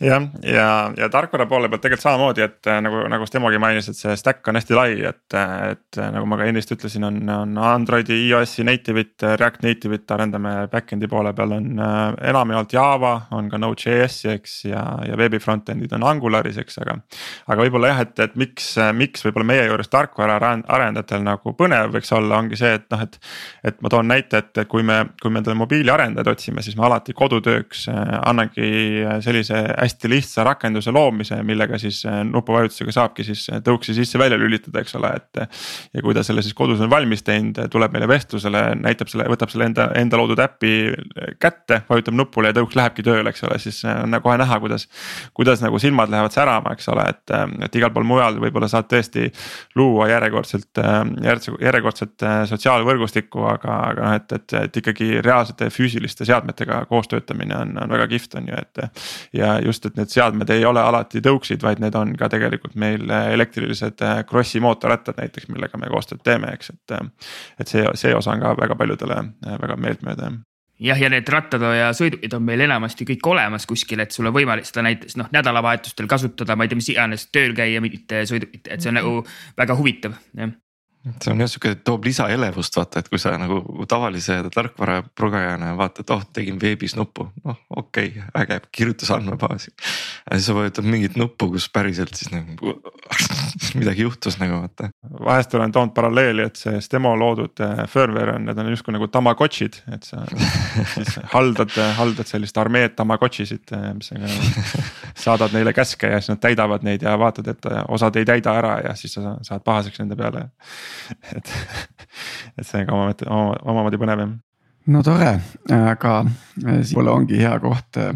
jah, ja, ja, ja tarkvara poole pealt tegelikult samamoodi, et äh, nagu, nagu Stemogi mainis, et see stack on hästi lai, et, et äh, nagu ma ka ennist ütlesin, on, on Androidi, iOS-i native'it, React Native'it arendame back-end'i poole peal on äh, enamjaolt Java, on ka Node.js-i, eks ja, ja veebi front-end'id on Angularis, eks, aga. aga võib-olla jah, et, et miks, miks võib-olla meie juures tarkvara arendajatel nagu põnev võiks olla, ongi see, et noh, et. et ma toon näite, et kui me, kui me endale mobiiliarendajaid otsime, siis ma alati kodutööks annangi sellise hästi lihtsa rakenduse loomise, millega siis äh, nupuvajutusega saabki siis äh, tõuksi sisse-välja lülitada, eks ole, et. ja kui ta selle siis kodus on valmis teinud, tuleb meile vestlusele, näitab selle, võtab selle enda, enda loodud äpi kätte, vajutab nupule ja tõuks lähebki tööle, eks ole, siis on kohe näha, kuidas. kuidas nagu silmad lähevad särama, eks ole, et, et igal pool mujal võib-olla saad tõesti luua järjekordselt, järjekordset sotsiaalvõrgustikku, aga, aga noh, et, et, et ikkagi reaalsete füüsiliste seadmetega koos töötamine on, on väga kihvt, on ju, et. ja just just, et need seadmed ei ole alati tõuksid, vaid need on ka tegelikult meil elektrilised äh, Krossi mootorrattad näiteks, millega me koostööd teeme, eks, et. Äh, et see, see osa on ka väga paljudele äh, väga meeltmööda jah, ja need rattad ja sõidukid on meil enamasti kõik olemas kuskil, et sul on võimalik seda näiteks noh, nädalavahetustel kasutada, ma ei tea, mis iganes tööl käia mingite sõidukite, et see on nagu väga huvitav, jah see on jah sihuke, toob lisaelevust vaata, et kui sa nagu tavalise tarkvara progejana vaatad, oh tegin veebis nuppu, noh okei okay,, äge, kirjutas andmebaasi. ja siis sa vajutad mingit nuppu, kus päriselt siis nagu midagi juhtus nagu vaata. vahest olen toonud paralleeli, et see Stemo loodud äh, firmware on, need on justkui nagu Tamagotšid, et sa siis haldad, haldad sellist armeed Tamagotšisid, äh, mis on ka. saadad neile käske ja siis nad täidavad neid ja vaatad, et osad ei täida ära ja siis sa saad pahaseks nende peale et, et see on ka omamoodi, omamoodi põnev jah. no tore, aga äh, võib-olla ongi hea koht äh,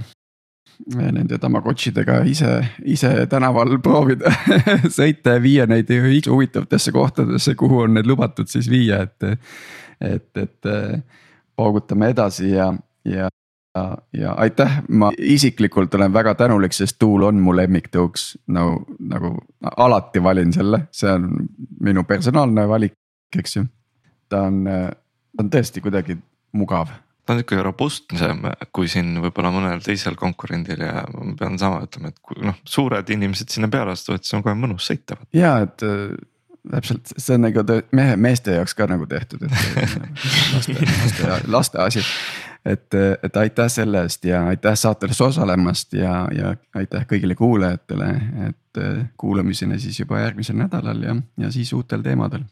nende Tamagotšidega ise, ise tänaval proovida sõita ja viia neid huvitavatesse kohtadesse, kuhu on need lubatud siis viia, et. et, et äh, paugutame edasi ja, ja ja, ja aitäh, ma isiklikult olen väga tänulik, sest Tool on mu lemmiktõuks nagu, nagu alati valin selle, see on minu personaalne valik, eks ju. ta on, ta on tõesti kuidagi mugav. ta on sihuke robustsem kui siin võib-olla mõnel teisel konkurendil ja ma pean sama ütlema, et kui noh, suured inimesed sinna peale astuvad, siis on kohe mõnus sõita. ja et täpselt, see on nagu mehe, meeste jaoks ka nagu tehtud, et laste, laste, laste asi. Et, et aitäh selle eest ja aitäh saateles osalemast ja, ja aitäh kõigile kuulajatele, et kuulamiseni siis juba järgmisel nädalal ja, ja siis uutel teemadel.